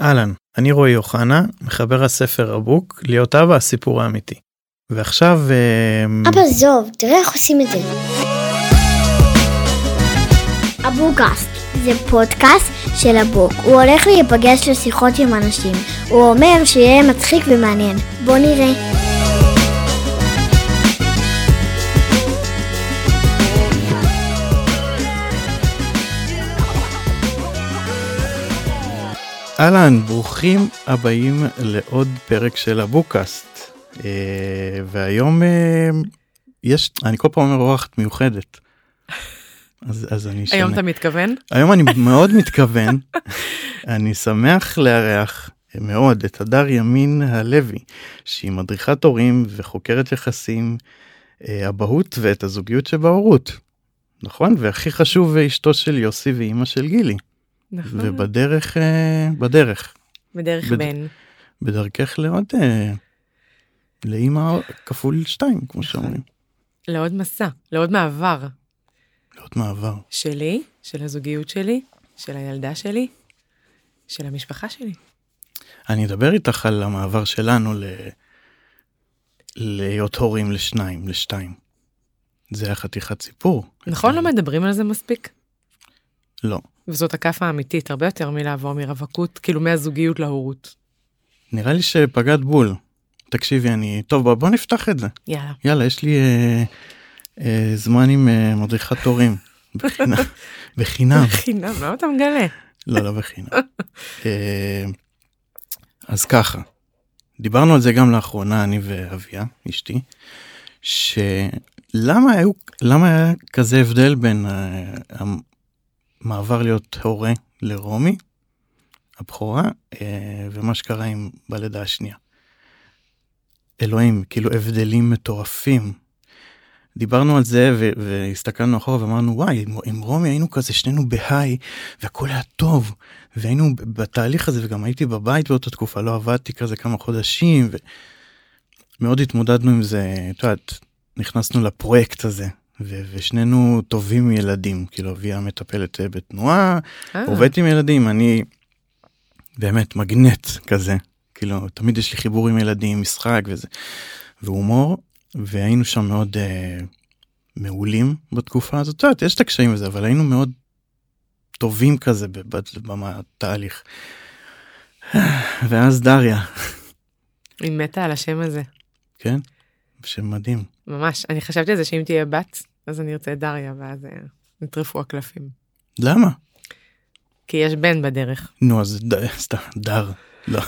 אהלן, אני רועי אוחנה, מחבר הספר הבוק, להיות אבא הסיפור האמיתי. ועכשיו... אה, אבא זוב, תראה איך עושים את זה. אבוקאסט זה פודקאסט של הבוק. הוא הולך להיפגש לשיחות עם אנשים. הוא אומר שיהיה מצחיק ומעניין. בוא נראה. אהלן, ברוכים הבאים לעוד פרק של הבוקאסט. אה, והיום אה, יש, אני כל פעם אומר אורחת מיוחדת. אז, אז אני שנה. היום אתה מתכוון? היום אני מאוד מתכוון. אני שמח לארח מאוד את הדר ימין הלוי, שהיא מדריכת הורים וחוקרת יחסים, אה, אבהות ואת הזוגיות שבהורות. נכון? והכי חשוב, אשתו של יוסי ואימא של גילי. נכון. ובדרך, אה, בדרך. בדרך בד... בן. בדרכך לעוד, אה, לאימא כפול שתיים, כמו נכון. שאומרים. לעוד מסע, לעוד מעבר. לעוד מעבר. שלי, של הזוגיות שלי, של הילדה שלי, של המשפחה שלי. אני אדבר איתך על המעבר שלנו ל... להיות הורים לשניים, לשתיים. זה היה חתיכת סיפור. נכון, לא מדברים על זה מספיק? לא. וזאת הכאפה האמיתית, הרבה יותר מלעבור מרווקות, כאילו מהזוגיות להורות. נראה לי שפגעת בול. תקשיבי, אני... טוב, בוא, בוא נפתח את זה. יאללה. יאללה, יש לי אה, אה, זמן עם אה, מדריכת תורים. בחינם. בחינם. בחינם, למה אתה מגלה? לא, לא בחינם. אה, אז ככה, דיברנו על זה גם לאחרונה, אני ואביה, אשתי, שלמה היו, למה היה כזה הבדל בין uh, מעבר להיות הורה לרומי, הבכורה, אה, ומה שקרה עם בלידה השנייה. אלוהים, כאילו הבדלים מטורפים. דיברנו על זה והסתכלנו אחורה ואמרנו וואי עם, עם רומי היינו כזה שנינו בהיי והכל היה טוב והיינו בתהליך הזה וגם הייתי בבית באותה תקופה לא עבדתי כזה כמה חודשים ומאוד התמודדנו עם זה את יודעת נכנסנו לפרויקט הזה ו- ושנינו טובים ילדים, כאילו אביה מטפלת אה, בתנועה, אה. עובדת עם ילדים, אני באמת מגנט כזה, כאילו תמיד יש לי חיבור עם ילדים, משחק וזה, והומור, והיינו שם מאוד uh, מעולים בתקופה הזאת, את יודעת, יש את הקשיים וזה, אבל היינו מאוד טובים כזה בתהליך. ואז דריה. היא מתה על השם הזה. כן? שם מדהים. ממש, אני חשבתי על זה שאם תהיה בת, אז אני ארצה את דריה, ואז אה, נטרפו הקלפים. למה? כי יש בן בדרך. נו, אז סתם, דר. לא.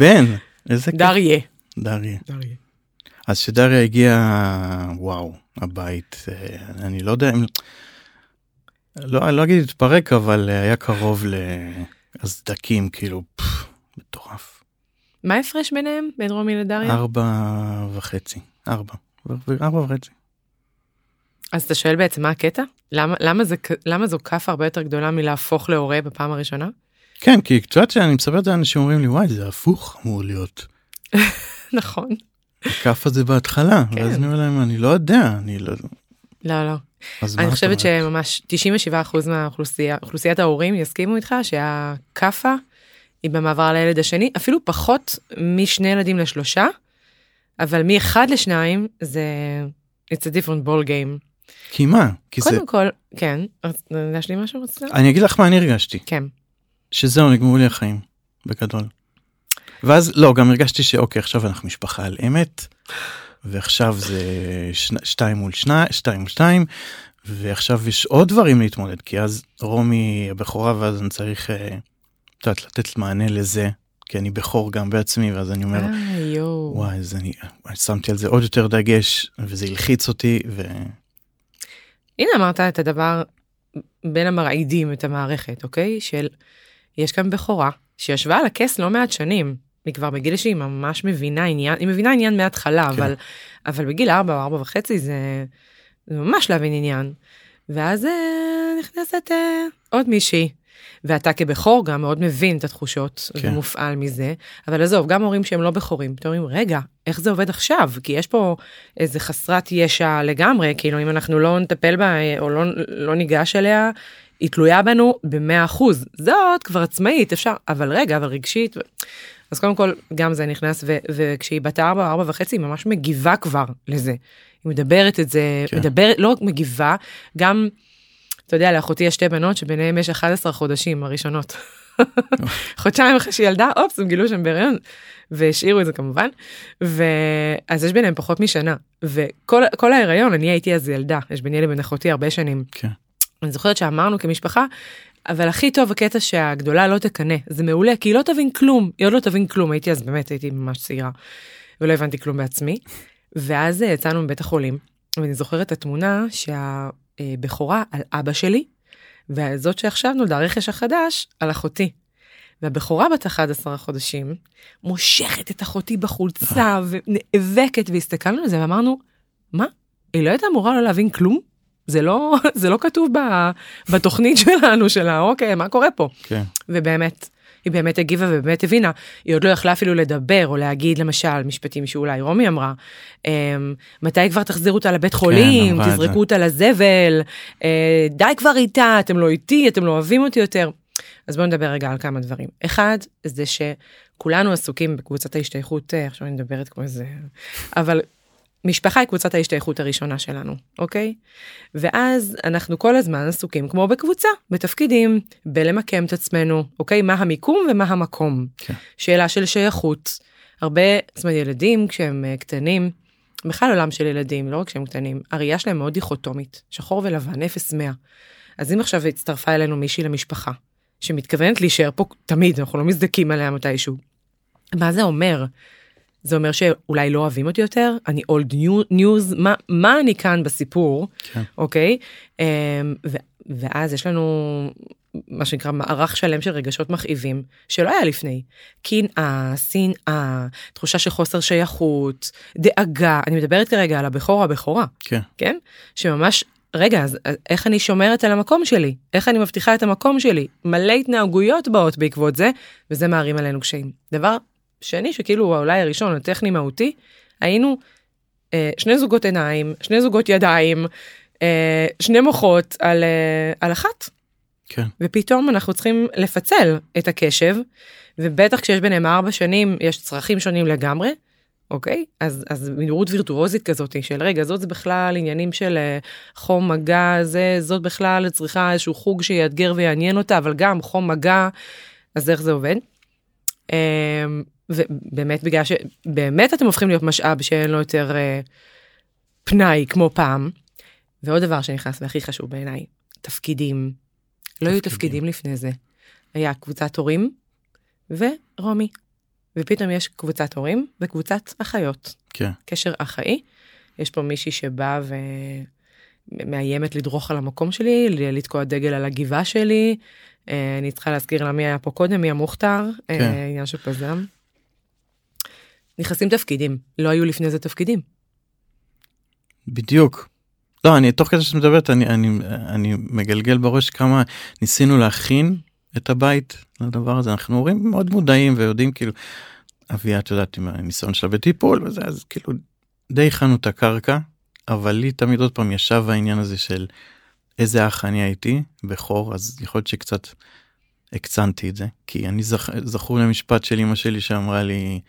בן, איזה כיף. דריה. דריה. אז שדריה הגיעה, וואו, הבית, אה, אני לא יודע אם... לא, אני לא אגיד התפרק, אבל היה קרוב להסדקים, כאילו, מטורף. מה ההפרש ביניהם, בין רומי לדריה? ארבע וחצי. ארבע, ארבע וחצי. אז אתה שואל בעצם מה הקטע? למה, למה, זה, למה זו כאפה הרבה יותר גדולה מלהפוך להורה בפעם הראשונה? כן, כי קצת שאני מספר את זה, אנשים אומרים לי, וואי, זה הפוך אמור להיות. נכון. הכאפה זה בהתחלה, כן. ואז אני אומר להם, אני לא יודע, אני לא... לא, לא. אני חושבת שממש 97% מהאוכלוסייה, אוכלוסיית ההורים יסכימו איתך שהכאפה היא במעבר לילד השני, אפילו פחות משני ילדים לשלושה, אבל מאחד לשניים זה it's a different ball game. כי מה? כי קודם זה... כל, כן, יש לי משהו רוצה? אני אגיד לך מה אני הרגשתי. כן. שזהו, נגמרו לי החיים, בגדול. ואז, לא, גם הרגשתי שאוקיי, עכשיו אנחנו משפחה על אמת, ועכשיו זה ש... שתיים מול שני... שתיים מול שתיים, ועכשיו יש עוד דברים להתמודד, כי אז רומי הבכורה, ואז אני צריך, אה, את יודעת, לתת מענה לזה, כי אני בכור גם בעצמי ואז אני אומר אה, וואי אז אני, אני שמתי על זה עוד יותר דגש וזה הלחיץ אותי ו... הנה אמרת את הדבר בין המרעידים את המערכת אוקיי? של יש כאן בכורה שישבה על הכס לא מעט שנים. היא כבר בגיל שהיא ממש מבינה עניין היא מבינה עניין מההתחלה כן. אבל אבל בגיל 4 או 4 וחצי זה, זה ממש להבין עניין. ואז אה, נכנסת אה, עוד מישהי ואתה כבכור גם מאוד מבין את התחושות כן. ומופעל מזה, אבל עזוב, גם הורים שהם לא בכורים, אתם אומרים, רגע, איך זה עובד עכשיו? כי יש פה איזה חסרת ישע לגמרי, כאילו אם אנחנו לא נטפל בה או לא, לא ניגש אליה, היא תלויה בנו במאה אחוז. זאת כבר עצמאית, אפשר, אבל רגע, אבל רגשית. אז קודם כל, גם זה נכנס, ו- וכשהיא בת ארבע, ארבע וחצי, היא ממש מגיבה כבר לזה. היא מדברת את זה, כן. מדברת, לא רק מגיבה, גם, אתה יודע, לאחותי יש שתי בנות שביניהם יש 11 חודשים הראשונות. חודשיים אחרי שהיא ילדה, אופס, הם גילו שהם בהריון, והשאירו את זה כמובן, ואז יש ביניהם פחות משנה, וכל כל ההיריון, אני הייתי אז ילדה, יש ביני לבין אחותי הרבה שנים. כן. אני זוכרת שאמרנו כמשפחה, אבל הכי טוב הקטע שהגדולה לא תקנא, זה מעולה, כי היא לא תבין כלום, היא עוד לא תבין כלום, הייתי אז באמת, הייתי ממש צעירה, ולא הבנתי כלום בעצמי. ואז אה, יצאנו מבית החולים, ואני זוכרת את התמונה שהבכורה על אבא שלי, וזאת שעכשיו נולדה הרכש החדש על אחותי. והבכורה בת 11 חודשים מושכת את אחותי בחולצה ונאבקת והסתכלנו על זה ואמרנו מה היא לא הייתה אמורה לא להבין כלום זה לא זה לא כתוב ב, בתוכנית שלנו שלה אוקיי מה קורה פה כן. ובאמת היא באמת הגיבה ובאמת הבינה היא עוד לא יכלה אפילו לדבר או להגיד למשל משפטים שאולי רומי אמרה אמ, מתי כבר תחזירו אותה לבית חולים אמרה את זה. תזרקו אותה לזבל אה, די כבר איתה אתם לא איתי אתם לא אוהבים אותי יותר. אז בואו נדבר רגע על כמה דברים. אחד, זה שכולנו עסוקים בקבוצת ההשתייכות, אה, עכשיו אני מדברת כמו איזה... אבל משפחה היא קבוצת ההשתייכות הראשונה שלנו, אוקיי? ואז אנחנו כל הזמן עסוקים כמו בקבוצה, בתפקידים, בלמקם את עצמנו, אוקיי? מה המיקום ומה המקום. כן. שאלה של שייכות. הרבה, זאת אומרת, ילדים כשהם אה, קטנים, בכלל עולם של ילדים, לא רק כשהם קטנים, הראייה שלהם מאוד דיכוטומית, שחור ולבן, 0-100. אז אם עכשיו הצטרפה אלינו מישהי למשפחה, שמתכוונת להישאר פה תמיד, אנחנו לא מזדקים עליה מתישהו. מה זה אומר? זה אומר שאולי לא אוהבים אותי יותר? אני אולד ניוז? מה, מה אני כאן בסיפור? כן. אוקיי? אמ, ו, ואז יש לנו מה שנקרא מערך שלם של רגשות מכאיבים שלא היה לפני. קנאה, שנאה, תחושה של חוסר שייכות, דאגה, אני מדברת כרגע על הבכור או הבכורה. כן. כן? שממש, רגע, אז איך אני שומרת על המקום שלי? איך אני מבטיחה את המקום שלי? מלא התנהגויות באות בעקבות זה, וזה מערים עלינו קשיים. דבר שני, שכאילו אולי הראשון, הטכני מהותי, היינו אה, שני זוגות עיניים, שני זוגות ידיים, אה, שני מוחות על, אה, על אחת. כן. ופתאום אנחנו צריכים לפצל את הקשב, ובטח כשיש ביניהם ארבע שנים, יש צרכים שונים לגמרי. אוקיי? אז, אז מהירות וירטואוזית כזאת של רגע, זאת זה בכלל עניינים של אה, חום מגע, זה, זאת בכלל צריכה איזשהו חוג שיאתגר ויעניין אותה, אבל גם חום מגע, אז איך זה עובד? אמ, ובאמת בגלל שבאמת אתם הופכים להיות משאב שאין לו יותר אה, פנאי כמו פעם. ועוד דבר שנכנס והכי חשוב בעיניי, תפקידים. לא היו תפקידים. תפקידים לפני זה. היה קבוצת הורים ורומי. ופתאום יש קבוצת הורים וקבוצת אחיות. כן. קשר אחאי. יש פה מישהי שבאה ומאיימת לדרוך על המקום שלי, לתקוע דגל על הגבעה שלי. אה, אני צריכה להזכיר לה מי היה פה קודם, מי המוכתר, אה, כן. עניין של פזם. נכנסים תפקידים, לא היו לפני זה תפקידים. בדיוק. לא, אני תוך כדי שאת מדברת אני, אני, אני מגלגל בראש כמה ניסינו להכין את הבית לדבר הזה אנחנו הורים מאוד מודעים ויודעים כאילו אביה את יודעת עם הניסיון שלה בטיפול וזה אז כאילו די הכנו את הקרקע אבל לי תמיד עוד פעם ישב העניין הזה של איזה אח אני הייתי בכור אז יכול להיות שקצת הקצנתי את זה כי אני זכ... זכור למשפט של אמא שלי שאמרה לי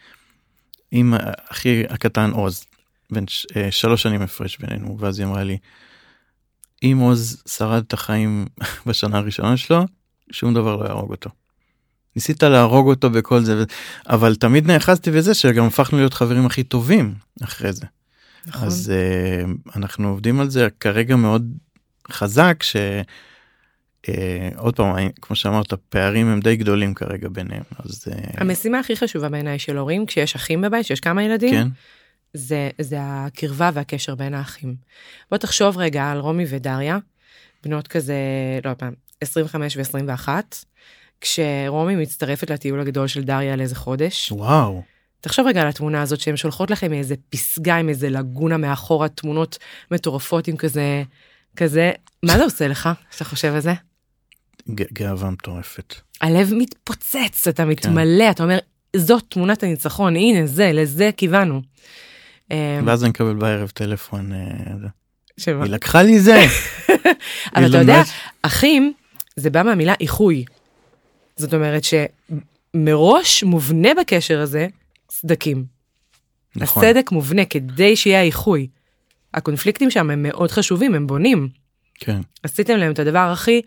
אם אחי הקטן עוז בין ש... אה, שלוש שנים הפרש בינינו ואז היא אמרה לי אם עוז שרד את החיים בשנה הראשונה שלו שום דבר לא יהרוג אותו. ניסית להרוג אותו בכל זה אבל תמיד נאחזתי בזה שגם הפכנו להיות חברים הכי טובים אחרי זה נכון. אז uh, אנחנו עובדים על זה כרגע מאוד חזק ש... Uh, עוד פעם כמו שאמרת פערים הם די גדולים כרגע ביניהם אז uh, המשימה הכי חשובה בעיניי של הורים, כשיש אחים בבית, שיש כמה ילדים, כן זה, זה הקרבה והקשר בין האחים. בוא תחשוב רגע על רומי ודריה, בנות כזה, לא יודעת, 25 ו-21, כשרומי מצטרפת לטיול הגדול של דריה על איזה חודש. וואו תחשוב רגע על התמונה הזאת שהן שולחות לכם איזה פסגה עם איזה לגונה מאחורה, תמונות מטורפות עם כזה, כזה, מה זה עושה לך שאתה חושב על זה? גאווה מטורפת. הלב מתפוצץ, אתה מתמלא, אתה אומר, זאת תמונת הניצחון, הנה זה, לזה כיוונו. אה, ואז אני מקבל בערב טלפון אה. שמה? היא לקחה לי זה. אבל אתה יודע, אחים, זה בא מהמילה איחוי. זאת אומרת שמראש מובנה בקשר הזה סדקים. נכון. הסדק מובנה כדי שיהיה האיחוי. הקונפליקטים שם הם מאוד חשובים, הם בונים. כן, עשיתם להם את הדבר הכי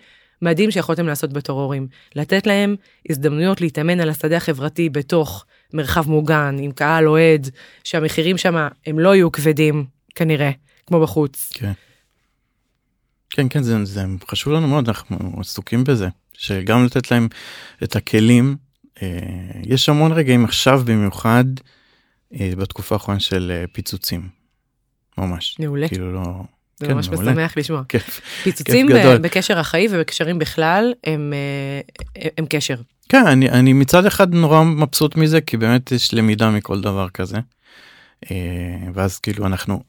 מדהים שיכולתם לעשות בתור הורים. לתת להם הזדמנויות להתאמן על השדה החברתי בתוך מרחב מוגן, עם קהל אוהד, שהמחירים שם הם לא יהיו כבדים, כנראה, כמו בחוץ. כן. כן, כן, זה, זה חשוב לנו מאוד, אנחנו עסוקים בזה, שגם לתת להם את הכלים. אה, יש המון רגעים עכשיו במיוחד אה, בתקופה האחרונה של אה, פיצוצים. ממש. מעולה. כאילו לא... זה כן, ממש מעולה. משמח לשמוע. כיף. פיצוצים כיף גדול. בקשר החיים ובקשרים בכלל הם, אה, הם קשר. כן, אני, אני מצד אחד נורא מבסוט מזה, כי באמת יש למידה מכל דבר כזה. אה, ואז כאילו אנחנו,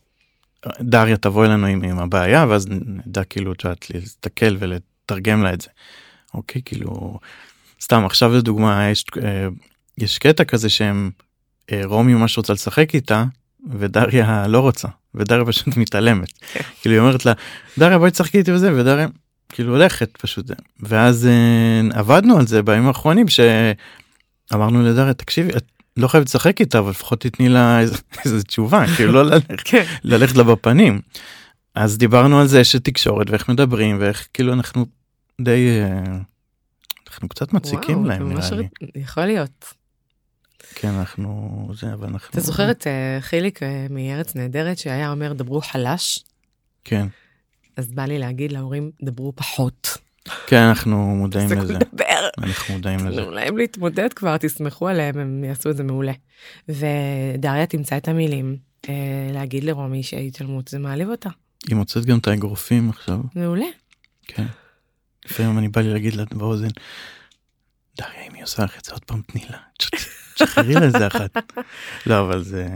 דריה תבוא אלינו עם, עם הבעיה, ואז נדע כאילו, את יודעת, להסתכל ולתרגם לה את זה. אוקיי, כאילו, סתם עכשיו לדוגמה, יש, אה, יש קטע כזה שהם, רומי ממש רוצה לשחק איתה, ודריה לא רוצה, ודריה פשוט מתעלמת. כאילו היא אומרת לה, דריה בואי תשחקי איתי וזה, ודריה כאילו הולכת פשוט. ואז אה, עבדנו על זה בימים האחרונים שאמרנו לדריה, תקשיבי, את לא חייבת לשחק איתה, אבל לפחות תתני לה איזה, איזה תשובה, כאילו לא ללכת, כן. ללכת לה בפנים. אז דיברנו על זה שתקשורת ואיך מדברים ואיך כאילו אנחנו די, אה, אנחנו קצת מציקים וואו, להם ממש נראה לי. ר- יכול להיות. כן, אנחנו, זה, אבל אנחנו... אתה זוכר את אה, חיליק אה, מארץ נהדרת שהיה אומר דברו חלש? כן, אז בא לי להגיד להורים דברו פחות. כן, אנחנו מודעים לזה, לדבר. אנחנו מודעים לזה. תנו להם להתמודד כבר, תסמכו עליהם, הם יעשו את זה מעולה. ודריה תמצא את המילים אה, להגיד לרומי שההתעלמות זה מעליב אותה. היא מוצאת גם את האגרופים עכשיו, מעולה. כן. לפעמים אני בא לי להגיד לה באוזן, דריה, אם היא עושה לך את זה עוד פעם, תני לה, תשחררי לה איזה אחת. לא, אבל זה,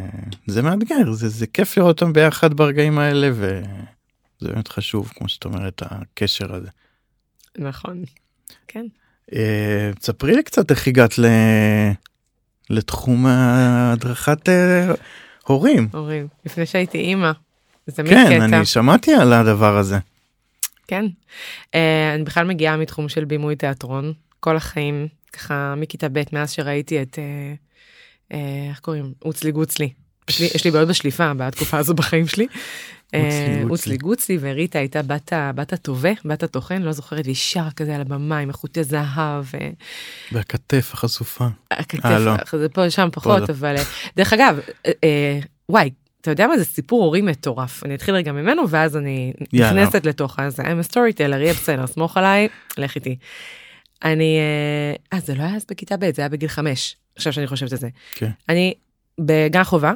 זה מאתגר, זה, זה כיף לראות אותם ביחד ברגעים האלה, וזה באמת חשוב, כמו שאת אומרת, הקשר הזה. נכון. כן. אה, תספרי לי קצת איך הגעת ל... לתחום הדרכת אה, הורים. הורים, לפני שהייתי אימא. זה כן, קטע. אני שמעתי על הדבר הזה. כן. אה, אני בכלל מגיעה מתחום של בימוי תיאטרון, כל החיים, ככה מכיתה ב', מאז שראיתי את, אה, אה, איך קוראים? אוצלי גוצלי. יש לי, יש לי בעיות בשליפה בתקופה הזו בחיים שלי. אה. אוצלי גוצלי וריטה הייתה בת, בת הטובה, בת הטוחן, לא זוכרת, והיא שרה כזה על הבמה עם חוטי זהב. ו- והכתף החשופה. הכתף, אה, לא. זה פה שם פחות, לא. אבל אה, דרך אגב, אה, אה, וואי, אתה יודע מה זה סיפור הורים מטורף. אני אתחיל רגע ממנו ואז אני. נכנסת לתוך הזה. I'm a storyteller, יהיה בסדר, סמוך עליי, לך איתי. אני, אה, אה, זה לא היה אז בכיתה ב', זה היה בגיל חמש, עכשיו שאני חושבת על זה. כן. אני בגן חובה,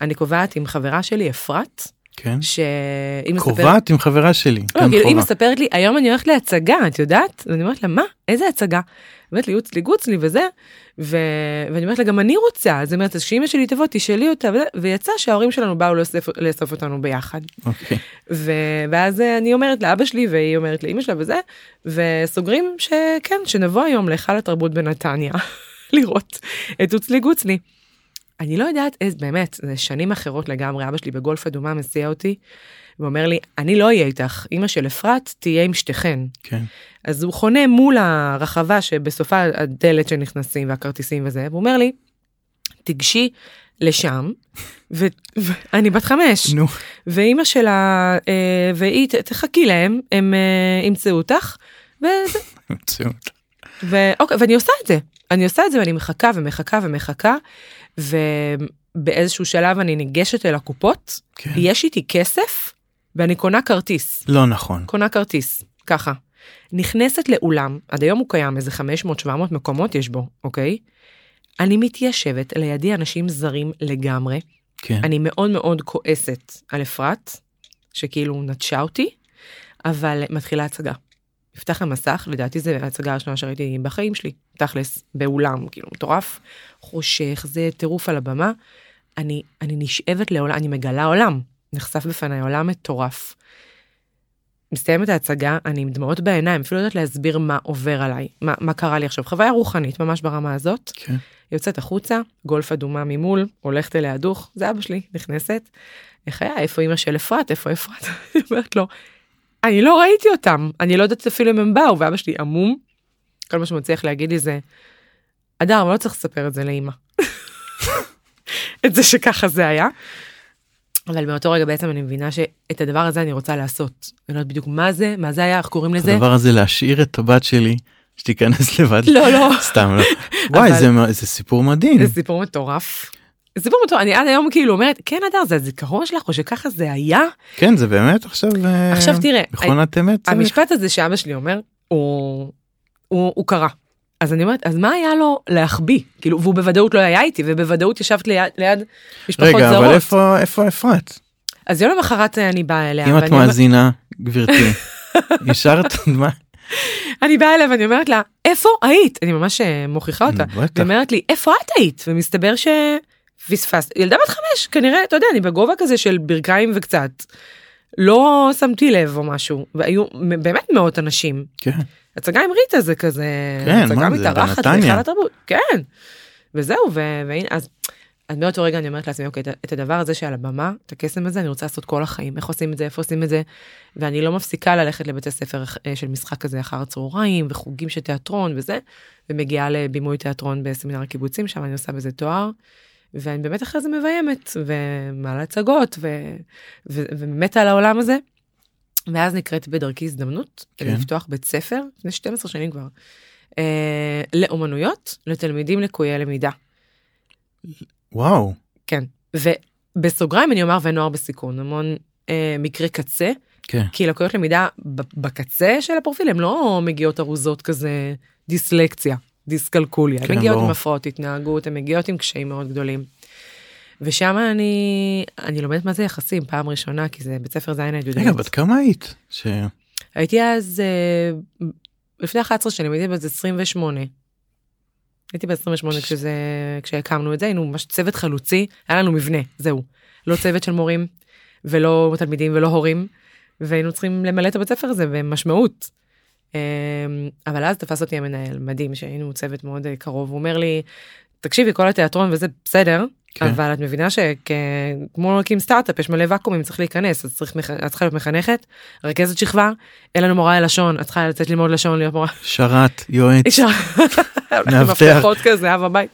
אני קובעת עם חברה שלי, אפרת, כן. שהיא מספרת... קובעת עם חברה שלי. לא, כאילו היא. מספרת לי, היום אני הולכת להצגה, את יודעת? ואני אומרת לה, מה? איזה הצגה? אומרת לי, יוצלי גוצלי וזה, ו... ואני אומרת לה, גם אני רוצה. אז היא אומרת, אז שאמא שלי תבוא, תשאלי אותה, וזה, ויצא שההורים שלנו באו לאסוף, לאסוף אותנו ביחד. אוקיי. ו... ואז אה, אני אומרת לאבא שלי, והיא אומרת לאמא שלה וזה, וסוגרים שכן, שנבוא היום להיכל התרבות בנתניה, לראות את יוצלי גוצלי. אני לא יודעת איזה, באמת, זה שנים אחרות לגמרי, אבא שלי בגולף אדומה מסיע אותי, ואומר לי, אני לא אהיה איתך, אמא של אפרת תהיה עם שתיכן. כן. אז הוא חונה מול הרחבה שבסופה הדלת שנכנסים והכרטיסים וזה, והוא אומר לי, תיגשי לשם, ואני בת חמש, נו. ואימא שלה, אה, והיא, תחכי להם, הם אה, ימצאו אותך, וזה, מציאות. ואוקיי, ואני עושה את זה, אני עושה את זה ואני מחכה ומחכה ומחכה, ובאיזשהו שלב אני ניגשת אל הקופות, כן. יש איתי כסף, ואני קונה כרטיס. לא נכון. קונה כרטיס, ככה. נכנסת לאולם, עד היום הוא קיים, איזה 500-700 מקומות יש בו, אוקיי? אני מתיישבת, לידי אנשים זרים לגמרי. כן. אני מאוד מאוד כועסת על אפרת, שכאילו נטשה אותי, אבל מתחילה הצגה. נפתח המסך, לדעתי זו ההצגה הראשונה שראיתי בחיים שלי, תכלס, באולם, כאילו מטורף, חושך, זה טירוף על הבמה. אני, אני נשאבת לעולם, אני מגלה עולם, נחשף בפניי עולם מטורף. מסתיימת ההצגה, אני עם דמעות בעיניים, אפילו לא יודעת להסביר מה עובר עליי, מה, מה קרה לי עכשיו. חוויה רוחנית, ממש ברמה הזאת. כן. יוצאת החוצה, גולף אדומה ממול, הולכת אליה דוך, זה אבא שלי, נכנסת. איך היה? איפה אמא של אפרת? איפה אפרת? אני אומרת לו, אני לא ראיתי אותם, אני לא יודעת אפילו אם הם באו, ואבא שלי עמום. כל מה שהוא מצליח להגיד לי זה, אדר, אבל לא צריך לספר את זה לאמא. את זה שככה זה היה. אבל מאותו רגע בעצם אני מבינה שאת הדבר הזה אני רוצה לעשות. אני לא יודעת בדיוק מה זה, מה זה היה, איך קוראים לזה. הדבר הזה להשאיר את הבת שלי שתיכנס לבד. לא, לא. סתם לא. וואי, זה זה סיפור מדהים. זה סיפור מטורף. זה סיפור מטורף, אני עד היום כאילו אומרת, כן אדר, זה הזיכרון שלך, או שככה זה היה? כן, זה באמת עכשיו... אה, עכשיו תראה, מכונת אמת. המשפט הזה שאבא שלי אומר, הוא, הוא, הוא קרה. אז אני אומרת, אז מה היה לו להחביא? כאילו, והוא בוודאות לא היה איתי, ובוודאות ישבת ליד, ליד משפחות רגע, זרות. אבל איפה איפה אפרת? אז יום למחרת אה, אני באה אליה, אם את ואני אומר- מאזינה, גברתי, השארת מה? אני באה אליה ואני אומרת לה, איפה היית? אני ממש אה, מוכיחה אותה. והיא אומרת לי, איפה את היית? ומסתבר שפספסת. ילדה בת חמש, כנראה, אתה יודע, אני בגובה כזה של ברכיים וקצת. לא שמתי לב או משהו, והיו באמת מאות אנשים. כן. הצגה עם ריטה זה כזה, כן, הצגה מה זה, מתארחת. בהיכל התרבות, כן. וזהו, ו- והנה, אז, אז מאותו רגע אני אומרת לעצמי, אוקיי, את, את הדבר הזה שעל הבמה, את הקסם הזה, אני רוצה לעשות כל החיים, איך עושים את זה, איפה עושים את זה, ואני לא מפסיקה ללכת לבתי ספר אה, של משחק כזה אחר הצהריים, וחוגים של תיאטרון וזה, ומגיעה לבימוי תיאטרון בסמינר הקיבוצים, שם אני עושה בזה תואר. ואני באמת אחרי זה מביימת, ומעלה הצגות, ו- ו- ומתה על העולם הזה. ואז נקראת בדרכי הזדמנות, כן. לפתוח בית ספר, לפני 12 שנים כבר, אה, לאומנויות לתלמידים לקויי למידה. וואו. כן. ובסוגריים אני אומר ונוער בסיכון, המון אה, מקרי קצה, כן. כי לקויות למידה בקצה של הפרופיל הן לא מגיעות ארוזות כזה דיסלקציה, דיסקלקוליה, הן כן, מגיעות ברור. עם הפרעות התנהגות, הן מגיעות עם קשיים מאוד גדולים. ושם אני, אני לומדת מה זה יחסים פעם ראשונה, כי זה בית ספר ז' עד י"ב. רגע, בת כמה היית? ש- הייתי אז, אה, לפני 11 שנים, הייתי באיזה 28. הייתי ב-28 כשזה, כשהקמנו את זה, היינו ממש צוות חלוצי, היה לנו מבנה, זהו. לא צוות של מורים, ולא תלמידים ולא הורים, והיינו צריכים למלא את הבית ספר הזה במשמעות. אה, אבל אז תפס אותי המנהל, מדהים, שהיינו צוות מאוד אה, קרוב, הוא אומר לי, תקשיבי, כל התיאטרון וזה בסדר, כן. אבל את מבינה שכמו להקים סטארט-אפ יש מלא ואקומים צריך להיכנס אז צריך את צריכה להיות מחנכת רכזת שכבה אין לנו מורה ללשון את צריכה לצאת ללמוד לשון להיות מורה. שרת, יועץ. מאבטח. מפתחות כזה אב הבית.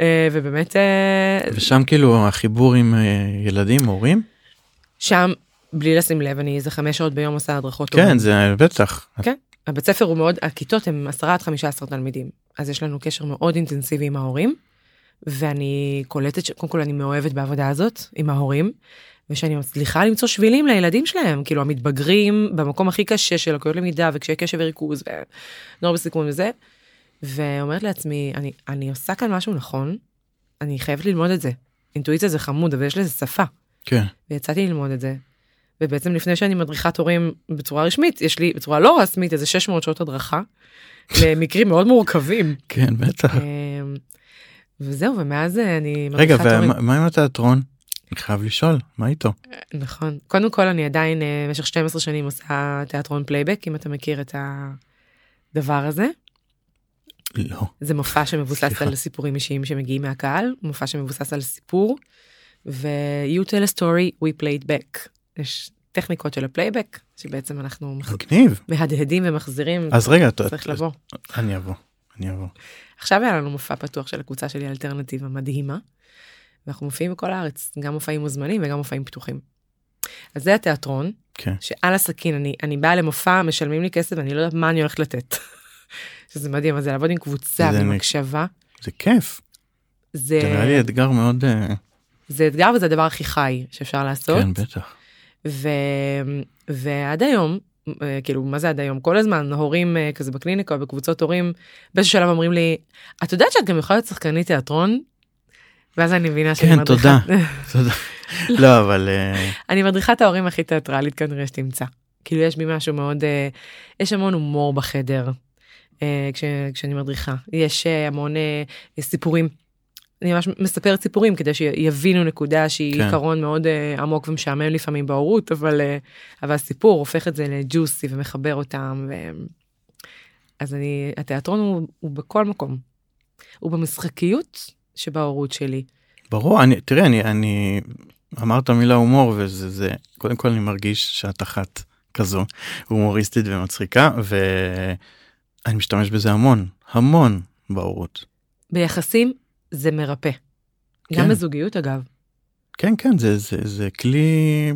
אה, ובאמת אה, ושם כאילו החיבור עם ילדים, הורים? שם בלי לשים לב אני איזה חמש שעות ביום עושה הדרכות. כן, הורים. זה בטח. כן. הבית ספר הוא מאוד הכיתות הם 10 עד 15 תלמידים אז יש לנו קשר מאוד אינטנסיבי עם ההורים. ואני קולטת שקודם כל אני מאוהבת בעבודה הזאת עם ההורים. ושאני מצליחה למצוא שבילים לילדים שלהם כאילו המתבגרים במקום הכי קשה של לקויות למידה וקשיי קשב וריכוז ונוער בסיכון וזה. ואומרת לעצמי אני אני עושה כאן משהו נכון אני חייבת ללמוד את זה. אינטואיציה זה חמוד אבל יש לזה שפה כן. ויצאתי ללמוד את זה. ובעצם לפני שאני מדריכת הורים בצורה רשמית יש לי בצורה לא רשמית איזה 600 שעות הדרכה למקרים מאוד מורכבים. כן, בטח. אמ, וזהו ומאז אה, אני רגע. ומה מה עם התיאטרון? אני חייב לשאול, מה איתו? נכון קודם כל אני עדיין אה, במשך 12 שנים עושה תיאטרון פלייבק אם אתה מכיר את הדבר הזה לא. זה מופע שמבוסס סליחה. על סיפורים אישיים שמגיעים מהקהל מופע שמבוסס על סיפור ו- you tell a story we play it back יש טכניקות של הפלייבק שבעצם אנחנו מגניב. מהדהדים ומחזירים אז רגע, צריך לבוא. אני אבוא, אני אבוא. עכשיו היה לנו מופע פתוח של הקבוצה שלי אלטרנטיבה מדהימה. ואנחנו מופיעים בכל הארץ גם מופעים מוזמנים וגם מופעים פתוחים. אז זה התיאטרון כן. שעל הסכין אני אני באה למופע משלמים לי כסף ואני לא יודעת מה אני הולכת לתת. שזה מדהים אבל זה לעבוד עם קבוצה ועם הקשבה. זה כיף. זה זה נראה לי אתגר מאוד... אה, זה אתגר וזה הדבר הכי חי שאפשר לעשות. כן, בטח. ו... ועד היום, אה, כאילו, מה זה עד היום? כל הזמן הורים אה, כזה בקליניקה או בקבוצות הורים, באיזשהו שלב אומרים לי, את יודעת שאת גם יכולה להיות שחקנית תיאטרון? ואז אני מבינה שאני כן, מדריכה- תודה. תודה. לא, אבל... אה, אני מדריכת ההורים הכי תיאטרלית כנראה שתמצא. כאילו יש בי משהו מאוד, יש המון הומור בחדר כש, כשאני מדריכה. יש המון סיפורים. אני ממש מספרת סיפורים כדי שיבינו נקודה שהיא כן. עיקרון מאוד אה, עמוק ומשעמם לפעמים בהורות, אבל, אה, אבל הסיפור הופך את זה לג'וסי ומחבר אותם. ו... אז אני, התיאטרון הוא, הוא בכל מקום. הוא במשחקיות שבהורות שלי. ברור, אני, תראה, אני, אני, אמרת מילה הומור וזה, זה, קודם כל אני מרגיש שאת אחת כזו, הומוריסטית ומצחיקה, ואני משתמש בזה המון, המון בהורות. ביחסים זה מרפא. כן. גם בזוגיות אגב. כן, כן, זה, זה, זה כלי...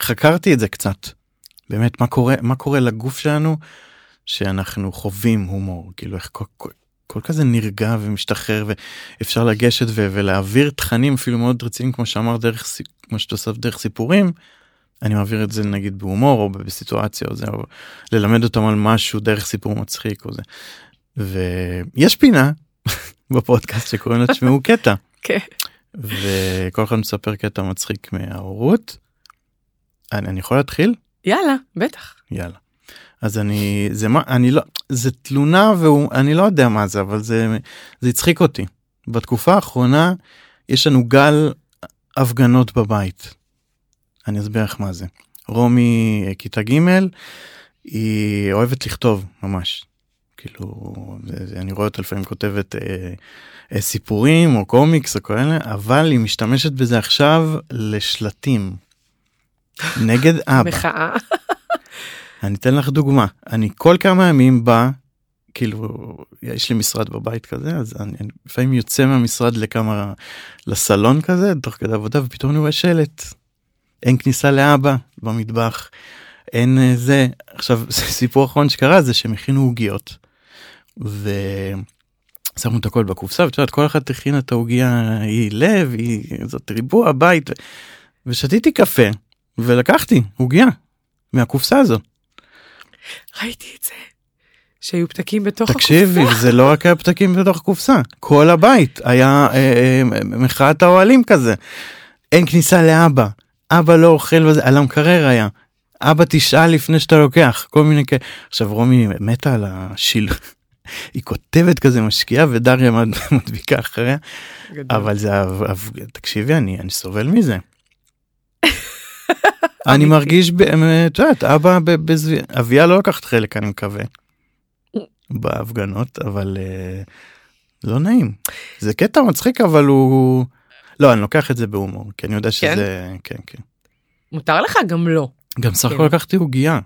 חקרתי את זה קצת. באמת, מה קורה, מה קורה לגוף שלנו שאנחנו חווים הומור, כאילו איך כל, כל, כל כזה נרגע ומשתחרר ואפשר לגשת ו- ולהעביר תכנים אפילו מאוד רציניים כמו שאמר דרך כמו שאתה עושה דרך סיפורים. אני מעביר את זה נגיד בהומור או בסיטואציה או זה או ללמד אותם על משהו דרך סיפור מצחיק או זה. ויש פינה בפודקאסט שקוראים לה תשמעו קטע כן. וכל אחד מספר קטע מצחיק מההורות. אני, אני יכול להתחיל? יאללה, בטח. יאללה. אז אני זה מה אני לא זה תלונה ואני לא יודע מה זה אבל זה זה הצחיק אותי. בתקופה האחרונה יש לנו גל הפגנות בבית. אני אסביר לך מה זה. רומי אה, כיתה ג' היא אוהבת לכתוב ממש. כאילו אני רואה אותה לפעמים כותבת אה, אה, סיפורים או קומיקס או כאלה אבל היא משתמשת בזה עכשיו לשלטים. נגד אבא. מחאה. אני אתן לך דוגמה אני כל כמה ימים בא כאילו יש לי משרד בבית כזה אז אני אני לפעמים יוצא מהמשרד לכמה לסלון כזה תוך כדי עבודה ופתאום אני רואה שלט. אין כניסה לאבא במטבח אין אה, זה עכשיו סיפור אחרון שקרה זה שהם הכינו עוגיות. ושמו את הכל בקופסה ואת יודעת כל אחת הכינה את העוגיה היא לב היא זאת ריבוע בית. ושתיתי קפה ולקחתי עוגיה מהקופסה הזאת. ראיתי את זה. שהיו פתקים בתוך תקשיבי הקופסה. זה לא רק היה פתקים בתוך קופסה כל הבית היה אה, אה, מחאת האוהלים כזה. אין כניסה לאבא אבא לא אוכל וזה על המקרר היה. אבא תשאל לפני שאתה לוקח כל מיני כאלה. עכשיו רומי מתה על השיל. היא כותבת כזה משקיעה ודריה מד- מדביקה אחריה גדול. אבל זה תקשיבי אני אני סובל מזה. אני מרגיש את יודעת אבא אביה לא לקחת חלק אני מקווה. בהפגנות אבל אה, לא נעים זה קטע מצחיק אבל הוא לא אני לוקח את זה בהומור כי אני יודע שזה כן כן מותר לך גם לא. גם סך כן. הכל לקחתי עוגיה.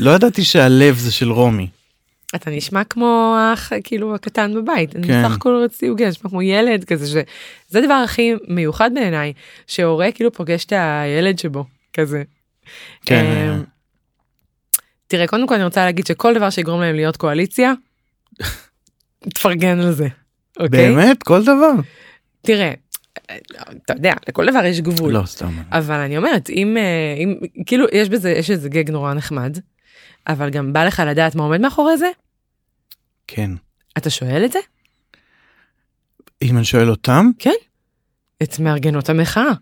לא ידעתי שהלב זה של רומי אתה נשמע כמו האח כאילו הקטן בבית. אני כן. בסך הכל רציתי עוגה, נשמע כמו ילד כזה שזה הדבר הכי מיוחד בעיניי שהורה כאילו פוגש את הילד שבו כזה. כן. אמ, תראה קודם כל אני רוצה להגיד שכל דבר שיגרום להם להיות קואליציה. תפרגן על זה. אוקיי? באמת כל דבר תראה. אתה יודע לכל דבר יש גבול. לא סתם אבל אני אומרת אם אה, אם כאילו יש בזה יש איזה גג נורא נחמד. אבל גם בא לך לדעת מה עומד מאחורי זה כן. אתה שואל את זה? אם אני שואל אותם? את מארגנות המחאה.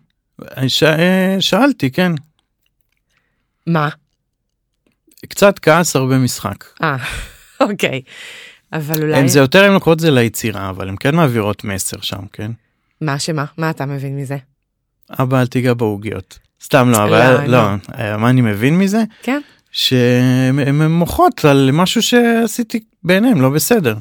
ש... אה, שאלתי כן. מה? קצת כעס הרבה משחק. אה אוקיי. אבל אולי הם זה יותר הם לוקחות זה ליצירה אבל הם כן מעבירות מסר שם כן? מה שמה? מה אתה מבין מזה? אבא אל תיגע בעוגיות. סתם לא לא, אבל לא. לא אה, מה אני מבין מזה? כן. שהן הן מוחות על משהו שעשיתי בעיניהם לא בסדר.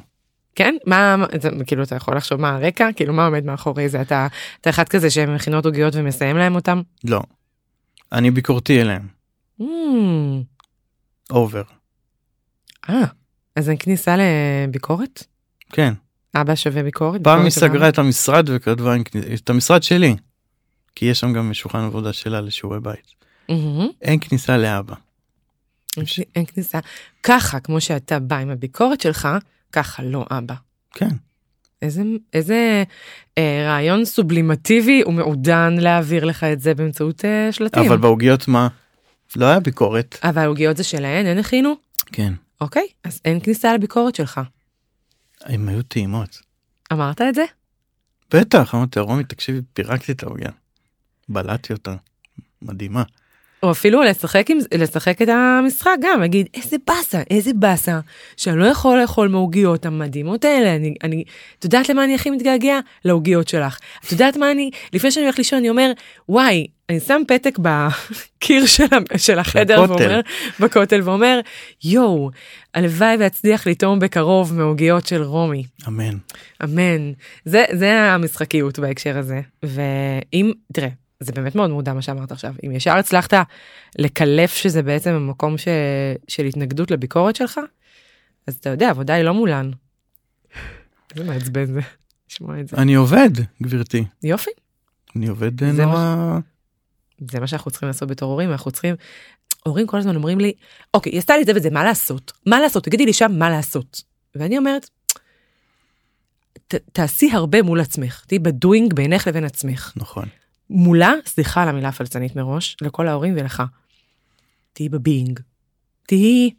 כן מה אתה, כאילו אתה יכול לחשוב מה הרקע כאילו מה עומד מאחורי זה אתה אתה אחד כזה שהם מכינות עוגיות ומסיים להם אותם. לא. אני ביקורתי אליהם Mm, אובר אה אז אין כניסה לביקורת כן אבא שווה ביקורת. פעם היא? סגרה את המשרד וכתבה את המשרד שלי. כי יש שם גם שולחן עבודה שלה לשיעורי בית. מהמם. אין כניסה לאבא. אין כני- אין כניסה. ככה כמו שאתה בא עם הביקורת שלך ככה לא אבא. כן. איזה איזה אה, רעיון סובלימטיבי ומעודן להעביר לך את זה באמצעות אה, שלטים. אבל בעוגיות מה? לא היה ביקורת. אבל העוגיות זה שלהן הן הכינו כן. אוקיי אז אין כניסה לביקורת שלך. הם היו טעימות. אמרת את זה? בטח אמרתי רומי תקשיבי פירקתי את העוגיה. בלעתי אותה. מדהימה. או אפילו לשחק עם לשחק את המשחק גם להגיד איזה באסה איזה באסה שאני לא יכול לאכול מהעוגיות המדהימות האלה אני אני את יודעת למה אני הכי מתגעגע לעוגיות שלך את יודעת מה אני לפני שאני הולך לישון אני אומר וואי אני שם פתק בקיר של, של החדר בכותל. ואומר בכותל ואומר יואו הלוואי ואצליח לטעום בקרוב מעוגיות של רומי אמן. אמן זה זה המשחקיות בהקשר הזה ואם תראה זה באמת מאוד מודע מה שאמרת עכשיו. אם ישר הצלחת לקלף שזה בעצם המקום ש... של התנגדות לביקורת שלך, אז אתה יודע, עבודה היא לא מולן. איזה מעצבן זה, לשמוע את זה. אני עובד, גברתי. יופי, אני עובד אה, זה נורא... זה מה שאנחנו צריכים לעשות בתור הורים, אנחנו צריכים... הורים כל הזמן אומרים לי, אוקיי, היא עשתה לי את זה וזה, מה לעשות? מה לעשות? תגידי לי שם מה לעשות. ואני אומרת, ת, תעשי הרבה מול עצמך, תהיי בדואינג בינך לבין עצמך. נכון. מולה, סליחה על המילה הפלצנית מראש, לכל ההורים ולך. תהיי בביינג. תהיי,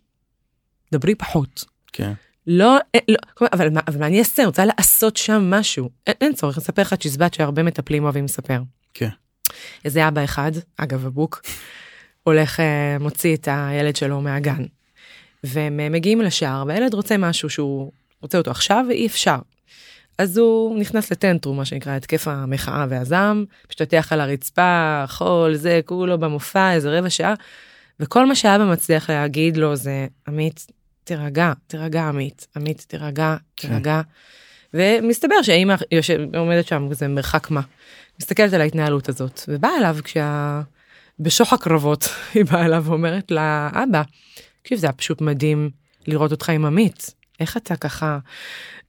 דברי פחות. כן. לא, אה, לא אבל, מה, אבל מה אני אעשה? אני רוצה לעשות שם משהו. אין, אין צורך לספר לך צ'יזבט שהרבה מטפלים אוהבים לספר. כן. איזה אבא אחד, אגב הבוק, הולך, אה, מוציא את הילד שלו מהגן. והם אה, מגיעים לשער, והילד רוצה משהו שהוא רוצה אותו עכשיו ואי אפשר. אז הוא נכנס לטנטרום, מה שנקרא, התקף המחאה והזעם, משתטח על הרצפה, חול, זה, כולו במופע, איזה רבע שעה, וכל מה שאבא מצליח להגיד לו זה, עמית, תירגע, תירגע עמית, עמית, תירגע, כן. תירגע. ומסתבר שהאימא יושב, עומדת שם, זה מרחק מה. מסתכלת על ההתנהלות הזאת, ובאה אליו כשה... בשוך הקרבות, היא באה אליו ואומרת לאבא, תקשיב, זה היה פשוט מדהים לראות אותך עם עמית. איך אתה ככה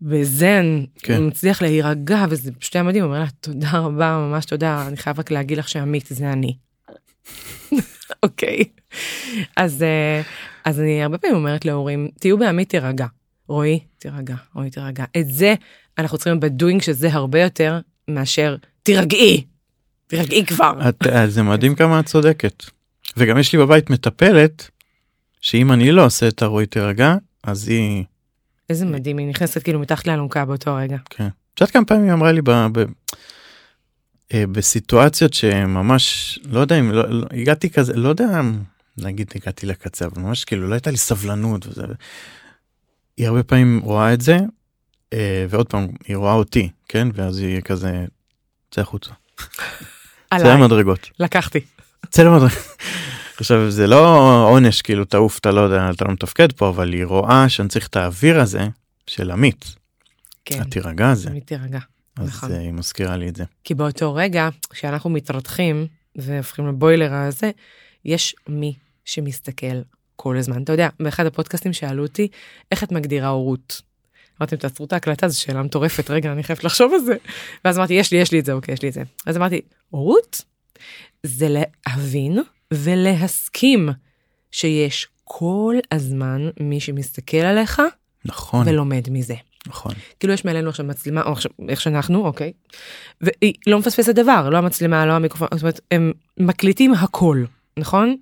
בזן, כן. מצליח להירגע, וזה פשוט היה מדהים. הוא אומר לה, תודה רבה, ממש תודה, אני חייב רק להגיד לך שעמית זה אני. אוקיי. אז, אה, אז אני הרבה פעמים אומרת להורים, תהיו בעמית תירגע. רועי, תירגע, רועי, תירגע. את זה אנחנו צריכים בדואינג שזה הרבה יותר מאשר תירגעי. תירגעי כבר. את, אה, זה מדהים כמה את צודקת. וגם יש לי בבית מטפלת, שאם אני לא עושה את הרועי תירגע, אז היא... איזה מדהים, היא נכנסת כאילו מתחת לאלונקה באותו רגע. כן. את יודעת כמה פעמים היא אמרה לי ב, ב, אה, בסיטואציות שממש, לא יודע אם, לא, לא, הגעתי כזה, לא יודע, נגיד הגעתי לקצה, אבל ממש כאילו לא הייתה לי סבלנות וזה. היא הרבה פעמים רואה את זה, אה, ועוד פעם, היא רואה אותי, כן? ואז היא כזה, צא החוצה. צא עליי, למדרגות. לקחתי. צא למדרגות. עכשיו זה לא עונש כאילו תעוף אתה לא יודע אתה לא מתפקד פה אבל היא רואה שאני צריך את האוויר הזה של עמית. כן, התירגע הזה. תמיד תירגע. אז נכון. אה, היא מזכירה לי את זה. כי באותו רגע, כשאנחנו מתרתחים והופכים לבוילר הזה, יש מי שמסתכל כל הזמן. אתה יודע, באחד הפודקאסטים שאלו אותי, איך את מגדירה הורות? אמרתם, תעצרו את ההקלטה, זו שאלה מטורפת, רגע, אני חייבת לחשוב על זה. ואז אמרתי, יש לי, יש לי את זה, אוקיי, יש לי את זה. אז אמרתי, הורות זה להבין ולהסכים שיש כל הזמן מי שמסתכל עליך נכון ולומד מזה. נכון כאילו יש מעלינו עכשיו מצלמה, או עכשיו, איך שאנחנו, אוקיי? והיא לא מפספסת דבר, לא המצלמה, לא המיקרופון, זאת אומרת, הם מקליטים הכל, נכון?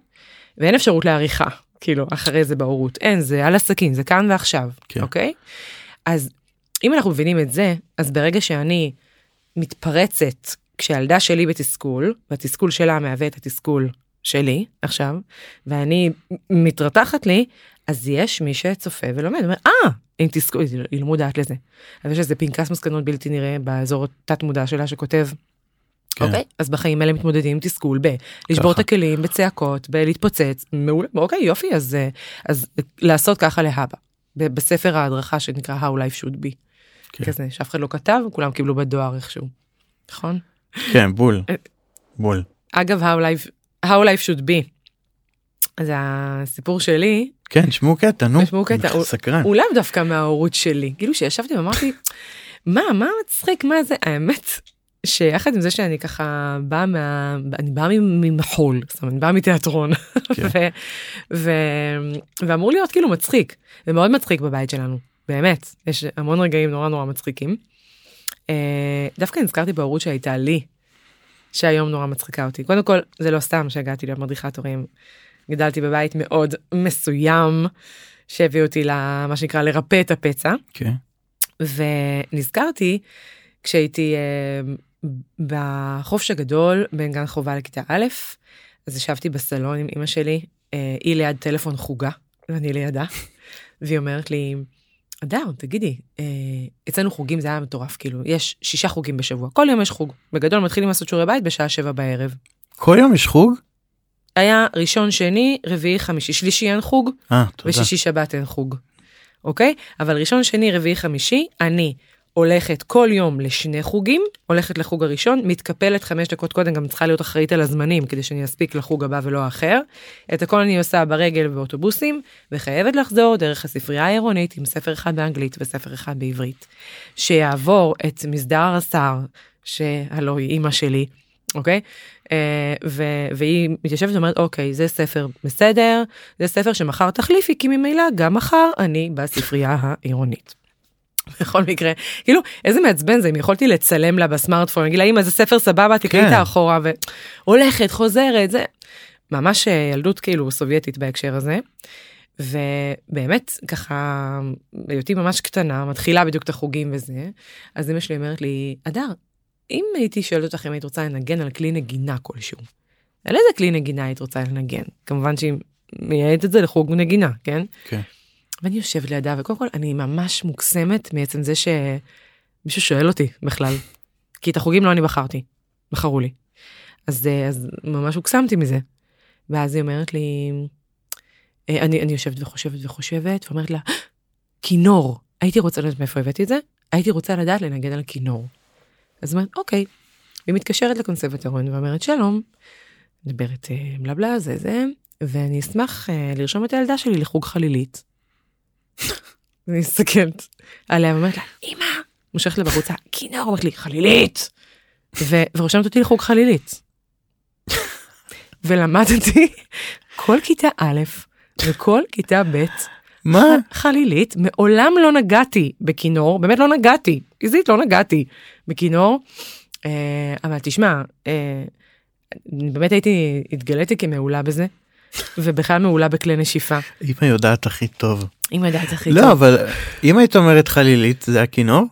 ואין אפשרות לעריכה, כאילו, אחרי זה בהורות. אין, זה על הסכין, זה כאן ועכשיו, כן. אוקיי? אז אם אנחנו מבינים את זה, אז ברגע שאני מתפרצת כשהילדה שלי בתסכול, והתסכול שלה מהווה את התסכול שלי עכשיו, ואני מתרתחת לי, אז יש מי שצופה ולומד, אומר, אה, אם תסכול, היא לא מודעת לזה. אז יש איזה פנקס מסקנות בלתי נראה באזור התת מודע שלה שכותב, כן. אוקיי? אז בחיים האלה מתמודדים עם תסכול ב... לשבור את. הכלים, בצעקות, בלהתפוצץ, מעולה, אוקיי, יופי, אז, אה, אז לעשות ככה להבא. בספר ההדרכה שנקרא How Life Should Be. כן. כזה, שאף אחד לא כתב, כולם קיבלו בדואר איכשהו. נכון? כן בול אה, בול אגב, How Life, How Life Should Be. אז הסיפור שלי, כן שמעו קטע נו תשמעו קטע, הוא- סקרן הוא לאו דווקא מההורות שלי. כאילו שישבתי ואמרתי, מה, מה מצחיק, מה זה? האמת, שיחד עם זה שאני ככה באה מה... אני באה ממחול, זאת אומרת, אני באה מתיאטרון. כן. ו... ו... ואמור להיות כאילו מצחיק, זה מאוד מצחיק בבית שלנו, באמת, יש המון רגעים נורא נורא מצחיקים. אה, דווקא נזכרתי בהורות שהייתה לי, שהיום נורא מצחיקה אותי. קודם כל, זה לא סתם שהגעתי להיות מדריכת הורים. גדלתי בבית מאוד מסוים, שהביא אותי למה שנקרא לרפא את הפצע. כן ונזכרתי כשהייתי אה, בחופש הגדול בין גן חובה לכיתה א', אז ישבתי בסלון עם אמא שלי, אה, היא ליד טלפון חוגה, ואני לידה, והיא אומרת לי, אדר, תגידי, אה, אצלנו חוגים זה היה מטורף, כאילו, יש שישה חוגים בשבוע, כל יום יש חוג. בגדול מתחילים לעשות שיעורי בית בשעה שבע בערב. כל יום יש חוג היה ראשון, שני, רביעי, חמישי, שלישי אין חוג, אה תודה ושישי שבת אין חוג. אוקיי? אבל ראשון, שני, רביעי, חמישי, אני הולכת כל יום לשני חוגים, הולכת לחוג הראשון, מתקפלת חמש דקות קודם, גם צריכה להיות אחראית על הזמנים כדי שאני אספיק לחוג הבא ולא האחר. את הכל אני עושה ברגל ובאוטובוסים, וחייבת לחזור דרך הספרייה העירונית עם ספר אחד באנגלית וספר אחד בעברית. שיעבור את מסדר הרס"ר, שהלוא היא אימא שלי, אוקיי? אה, ו- והיא מתיישבת ואומרת אוקיי זה ספר בסדר זה ספר שמחר תחליפי כי ממילא גם מחר אני בספרייה העירונית. בכל מקרה כאילו איזה מעצבן זה אם יכולתי לצלם לה בסמארטפון להגיד לה אמא זה ספר סבבה תקראי כן. את האחורה והולכת חוזרת זה ממש אה, ילדות כאילו סובייטית בהקשר הזה. ובאמת ככה בהיותי ממש קטנה מתחילה בדיוק את החוגים וזה אז אמא שלי אומרת לי אדר אם הייתי שואלת אותך אם היית רוצה לנגן על כלי נגינה כלשהו על איזה כלי נגינה היית רוצה לנגן כמובן שהיא מייעדת את זה לחוג נגינה כן כן. ואני יושבת לידה וקודם כל אני ממש מוקסמת מעצם זה שמישהו שואל אותי בכלל כי את החוגים לא אני בחרתי בחרו לי אז אה, אז ממש הוקסמתי מזה ואז היא אומרת לי אה, אני אני יושבת וחושבת וחושבת ואומרת לה כינור הייתי רוצה לדעת מאיפה הבאתי את זה הייתי רוצה לדעת לנגן על כינור. אז אומרת אוקיי. והיא מתקשרת לקונסרבטוריון ואומרת שלום. מדברת אה, בלה בלה זה זה ואני אשמח אה, לרשום את הילדה שלי לחוג חלילית. אני מסתכלת עליה ואומרת לה אמא מושכת לה בחוצה כינור אומרת לי חלילית ורושמת אותי לחוג חלילית. ולמדתי כל כיתה א' וכל כיתה ב' מה? חלילית מעולם לא נגעתי בכינור באמת לא נגעתי פיזית לא נגעתי בכינור אה, אבל תשמע אה, באמת הייתי התגליתי כמעולה בזה ובכלל מעולה בכלי נשיפה אמא יודעת הכי טוב. אם יודעת הכי לא טוב. אבל אם היית אומרת חלילית זה הכינור?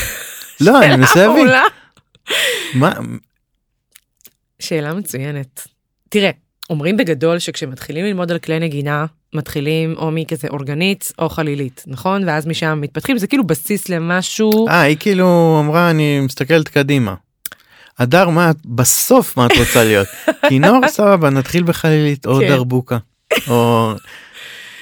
לא אני מנסה להבין. מעולה. מה? שאלה מצוינת. תראה, אומרים בגדול שכשמתחילים ללמוד על כלי נגינה, מתחילים או מכזה אורגנית או חלילית, נכון? ואז משם מתפתחים, זה כאילו בסיס למשהו. אה היא כאילו אמרה אני מסתכלת קדימה. הדר מה את בסוף מה את רוצה להיות? כינור סבבה נתחיל בחלילית או כן. דרבוקה. או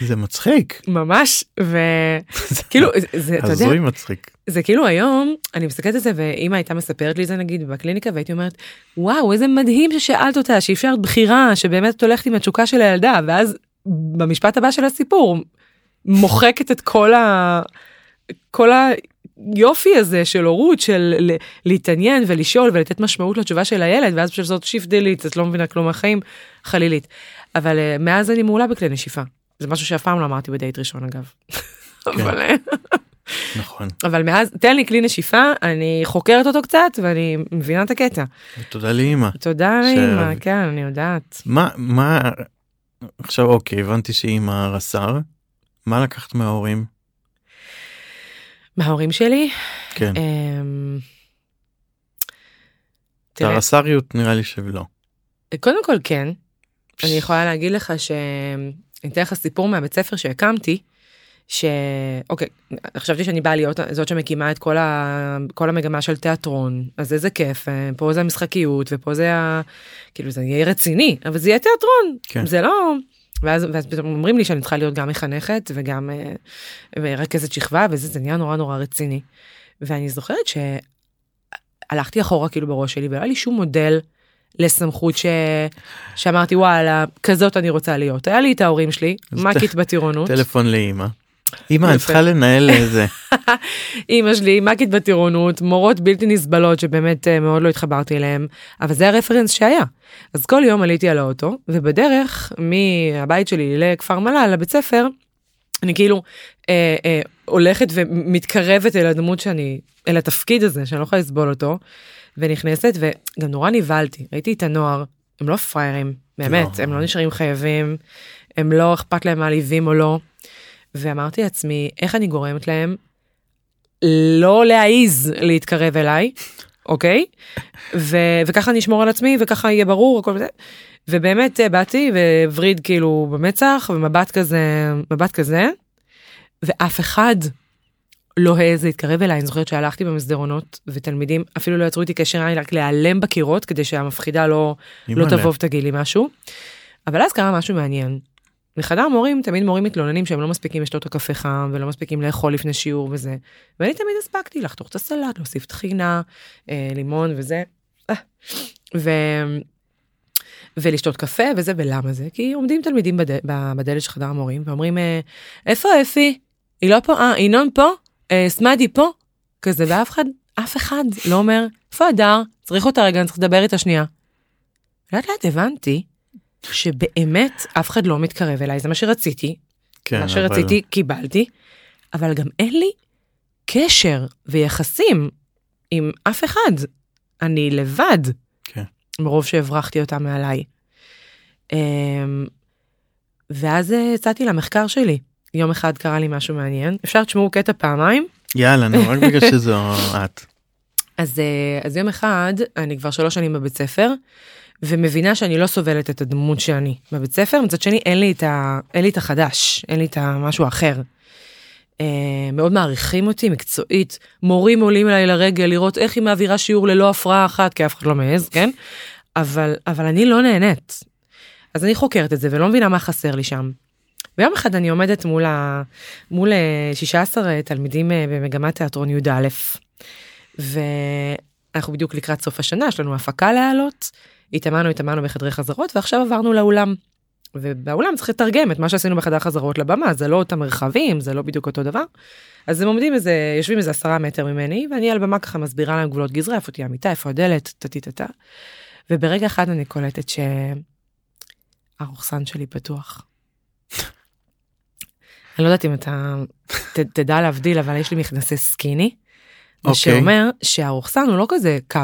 זה מצחיק. ממש, וכאילו, זה- אתה יודע, הזוי מצחיק. זה כאילו היום, אני מסתכלת על זה, ואמא הייתה מספרת לי זה נגיד בקליניקה, והייתי אומרת, וואו, איזה מדהים ששאלת אותה, שאפשרת בחירה, שבאמת את הולכת עם התשוקה של הילדה, ואז במשפט הבא של הסיפור, מוחקת את כל ה... כל היופי הזה של הורות, של להתעניין ולשאול ולתת משמעות לתשובה של הילד, ואז פשוט לעשות שיפט דילית, את לא מבינה כלום מהחיים, חלילית. אבל אה, מאז אני מעולה בכלי נשיפה. זה משהו שאף פעם לא אמרתי בדייט ראשון אגב. אבל, אה, נכון. אבל מאז, תן לי כלי נשיפה, אני חוקרת אותו קצת ואני מבינה את הקטע. תודה לאמא. תודה לאמא, כן, אני יודעת. מה מה עכשיו אוקיי הבנתי שאמא רס"ר. מה לקחת מההורים? מההורים שלי, כן. אמ, תראה, הרס"ריות נראה לי שלא. קודם כל כן, אני יכולה להגיד לך ש... אני אתן לך סיפור מהבית ספר שהקמתי, שאוקיי, חשבתי שאני באה להיות זאת שמקימה את כל, ה... כל המגמה של תיאטרון, אז איזה כיף, אה, פה זה המשחקיות ופה זה ה... כאילו זה יהיה רציני, אבל זה יהיה תיאטרון, כן. זה לא... ואז, ואז פתאום אומרים לי שאני צריכה להיות גם מחנכת וגם אה, רכזת שכבה וזה זה נהיה נורא נורא רציני. ואני זוכרת שהלכתי אחורה כאילו בראש שלי ולא היה לי שום מודל לסמכות ש... שאמרתי וואלה כזאת אני רוצה להיות היה לי את ההורים שלי מקית בטירונות טלפון לאמא. אמא אני. צריכה לנהל איזה. אימא שלי מקית בטירונות מורות בלתי נסבלות שבאמת אה, מאוד לא התחברתי אליהם אבל זה הרפרנס שהיה אז כל יום עליתי על האוטו ובדרך מהבית שלי לכפר מל"ל לבית ספר אני כאילו אה, אה, הולכת ומתקרבת אל הדמות שאני אל התפקיד הזה שאני לא יכולה לסבול אותו ונכנסת וגם נורא נבהלתי ראיתי את הנוער הם לא פראיירים באמת לא. הם לא נשארים חייבים הם לא אכפת להם מעליבים או לא. ואמרתי לעצמי איך אני גורמת להם לא להעיז להתקרב אליי אוקיי ו- וככה אני אשמור על עצמי וככה יהיה ברור הכל זה. ובאמת אה, באתי ווריד כאילו במצח ומבט כזה מבט כזה ואף אחד לא העז להתקרב אליי אני זוכרת שהלכתי במסדרונות ותלמידים אפילו לא יצרו איתי קשר עין רק להיעלם בקירות כדי שהמפחידה לא לא. תבוא ותגיד לי משהו. אבל אז קרה משהו מעניין. בחדר מורים תמיד מורים מתלוננים שהם לא מספיקים לשתות הקפה חם ולא מספיקים לאכול לפני שיעור וזה. ואני תמיד הספקתי לחתוך את הסלט, להוסיף טחינה, אה, לימון וזה. אה, ו... ולשתות קפה וזה, ולמה זה? כי עומדים תלמידים בד... בדלת של חדר המורים ואומרים, אה, איפה אפי? היא לא פה? אה, ינון פה? אה, סמדי פה? כזה, ואף אחד, אף אחד לא אומר, איפה הדר? צריך אותה רגע, אני צריך לדבר איתה שנייה. לאט לאט הבנתי שבאמת אף אחד לא מתקרב אליי, זה מה שרציתי, כן, מה אבל- שרציתי קיבלתי, אבל גם אין לי קשר ויחסים עם אף אחד. אני לבד, כן. מרוב שהברחתי אותה מעליי. אמ, ואז אה, יצאתי למחקר שלי. יום אחד קרה לי משהו מעניין. אפשר תשמעו קטע פעמיים? יאללה, נו, רק בגלל שזו את. אז, אה, אז יום אחד, אני כבר שלוש שנים בבית ספר, ומבינה שאני לא סובלת את הדמות שאני בבית ספר, מצד שני אין לי את, ה, אין לי את החדש, אין לי את המשהו אחר. אה, מאוד מעריכים אותי מקצועית, מורים עולים אליי לרגל לראות איך היא מעבירה שיעור ללא הפרעה אחת, כי אף אחד לא מעז, כן? אבל, אבל אני לא נהנית. אז אני חוקרת את זה ולא מבינה מה חסר לי שם. ויום אחד אני עומדת מול, ה... מול אה, 16 תלמידים אה, במגמת תיאטרון י"א, ואנחנו בדיוק לקראת סוף השנה, יש לנו הפקה להעלות, התאמנו התאמנו בחדרי חזרות ועכשיו עברנו לאולם. ובאולם צריך לתרגם את מה שעשינו בחדר חזרות לבמה, זה לא אותם מרחבים, זה לא בדיוק אותו דבר. אז הם עומדים איזה, יושבים איזה עשרה מטר ממני, ואני על במה ככה מסבירה להם גבולות גזרה, איפה תהיה המיטה, איפה הדלת, טה-טה-טה. וברגע אחד אני קולטת שהרוכסן שלי פתוח. אני לא יודעת אם אתה ת, תדע להבדיל, אבל יש לי מכנסי סקיני, מה אוקיי. שאומר שהרוכסן הוא לא כזה קו.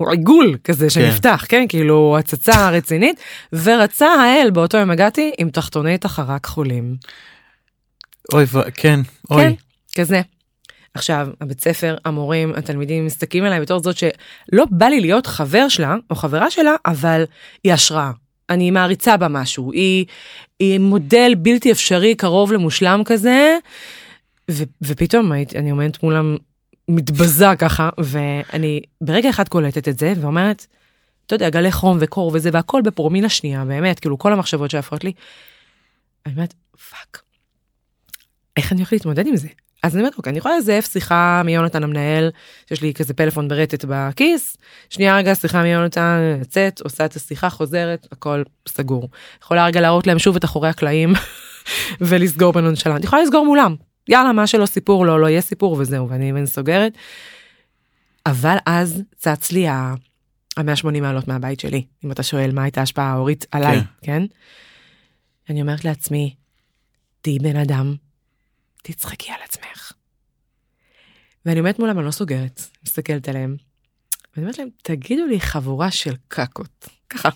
הוא עיגול כזה שנפתח, כן? כאילו הצצה רצינית, ורצה האל באותו יום הגעתי עם תחתוני תחרה כחולים. אוי, ו- כן, כן, אוי. כזה. עכשיו, הבית ספר, המורים, התלמידים מסתכלים עליי בתור זאת שלא בא לי להיות חבר שלה או חברה שלה, אבל היא השראה. אני מעריצה בה משהו, היא, היא מודל בלתי אפשרי, קרוב למושלם כזה, ו, ופתאום הייתי, אני עומדת מולם מתבזה ככה, ואני ברגע אחד קולטת את זה ואומרת, אתה יודע, גלי חום וקור וזה, והכל בפרומיל השנייה, באמת, כאילו כל המחשבות שעוברות לי. אני אומרת, fuck, איך אני הולכת להתמודד עם זה? אז אני אומרת, אוקיי, אני יכולה לזייף שיחה מיונתן המנהל, שיש לי כזה פלאפון ברטט בכיס, שנייה רגע שיחה מיונתן, יוצאת, עושה את השיחה, חוזרת, הכל סגור. יכולה רגע להראות להם שוב את אחורי הקלעים ולסגור בנונשלנט. יכולה לסגור מולם. יאללה, מה שלא סיפור, לא, לא יהיה סיפור וזהו, ואני ואני סוגרת. אבל אז צץ לי ה... ה-180 מעלות מהבית שלי, אם אתה שואל מה הייתה ההשפעה ההורית עליי, כן? אני אומרת לעצמי, תהיי בן אדם, תצחקי על עצמך. ואני עומדת מולם, אני לא סוגרת, מסתכלת עליהם. ואני אומרת להם, תגידו לי חבורה של קקות. ככה.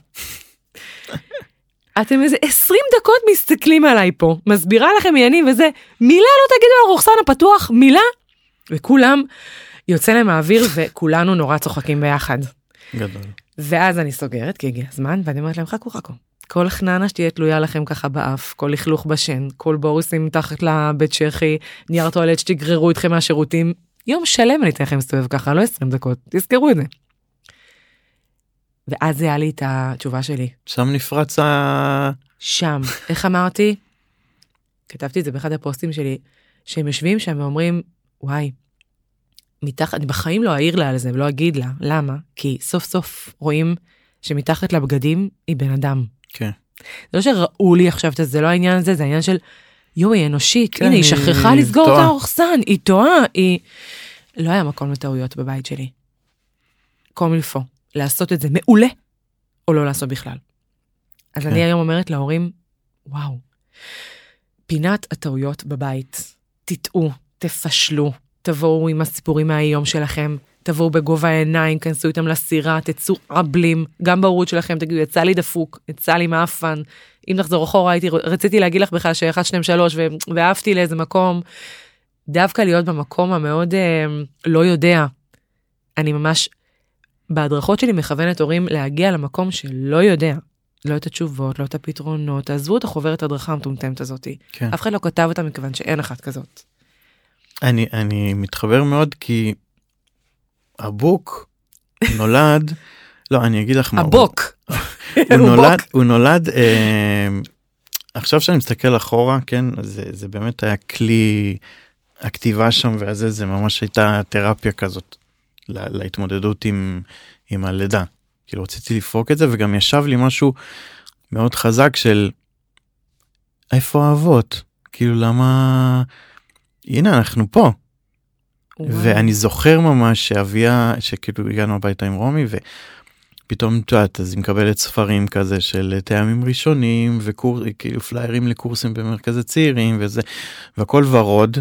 אתם איזה 20 דקות מסתכלים עליי פה, מסבירה לכם עניינים וזה, מילה לא תגידו על הרוכסן הפתוח, מילה. וכולם, יוצא להם האוויר וכולנו נורא צוחקים ביחד. גדול. ואז אני סוגרת, כי הגיע הזמן, ואני אומרת להם, חכו חכו. כל חננה שתהיה תלויה לכם ככה באף, כל לכלוך בשן, כל בוריסים מתחת לבית צ'כי, נייר טואלט שתגררו איתכם מהשירותים, יום שלם אני אתן לכם להסתובב ככה, לא 20 דקות, תזכרו את זה. ואז היה לי את התשובה שלי, שם נפרץ ה... שם, איך אמרתי? כתבתי את זה באחד הפוסטים שלי, שהם יושבים שם ואומרים, וואי, מתחת, אני בחיים לא אעיר לה על זה ולא אגיד לה, למה? כי סוף סוף רואים שמתחת לבגדים היא בן אדם. כן. זה לא שראו לי עכשיו את זה, זה לא העניין הזה, זה העניין של, יואו, היא אנושית, כן, הנה, היא היא שכחה לסגור את טועה. האורסן, היא טועה, היא... לא היה מקום לטעויות בבית שלי. קום מלפו, לעשות את זה מעולה, או לא לעשות בכלל. אז כן. אני היום אומרת להורים, וואו, פינת הטעויות בבית, תטעו, תפשלו, תבואו עם הסיפורים מהיום שלכם, תבואו בגובה העיניים, כנסו איתם לסירה, תצאו עבלים, גם בהורות שלכם, תגידו, יצא לי דפוק, יצא לי מאפן. אם נחזור אחורה, הייתי, רציתי להגיד לך בכלל שאחד, שניים, שלוש, ואהבתי לאיזה מקום. דווקא להיות במקום המאוד אה, לא יודע. אני ממש, בהדרכות שלי מכוונת הורים להגיע למקום שלא יודע. לא את התשובות, לא את הפתרונות, תעזבו את החוברת הדרכה המטומטמת הזאתי. כן. אף אחד לא כתב אותה מכיוון שאין אחת כזאת. אני, אני מתחבר מאוד כי הבוק נולד, לא, אני אגיד לך מה, הוא- הבוק. הוא הוא נולד. הוא נולד, אה, עכשיו שאני מסתכל אחורה כן זה זה באמת היה כלי הכתיבה שם וזה זה ממש הייתה תרפיה כזאת לה, להתמודדות עם עם הלידה כאילו רציתי לפרוק את זה וגם ישב לי משהו מאוד חזק של איפה האבות כאילו למה הנה אנחנו פה וואו. ואני זוכר ממש שאביה שכאילו הגענו הביתה עם רומי ופתאום את יודעת אז היא מקבלת ספרים כזה של טעמים ראשונים וקור כאילו פליירים לקורסים במרכזי צעירים וזה והכל ורוד.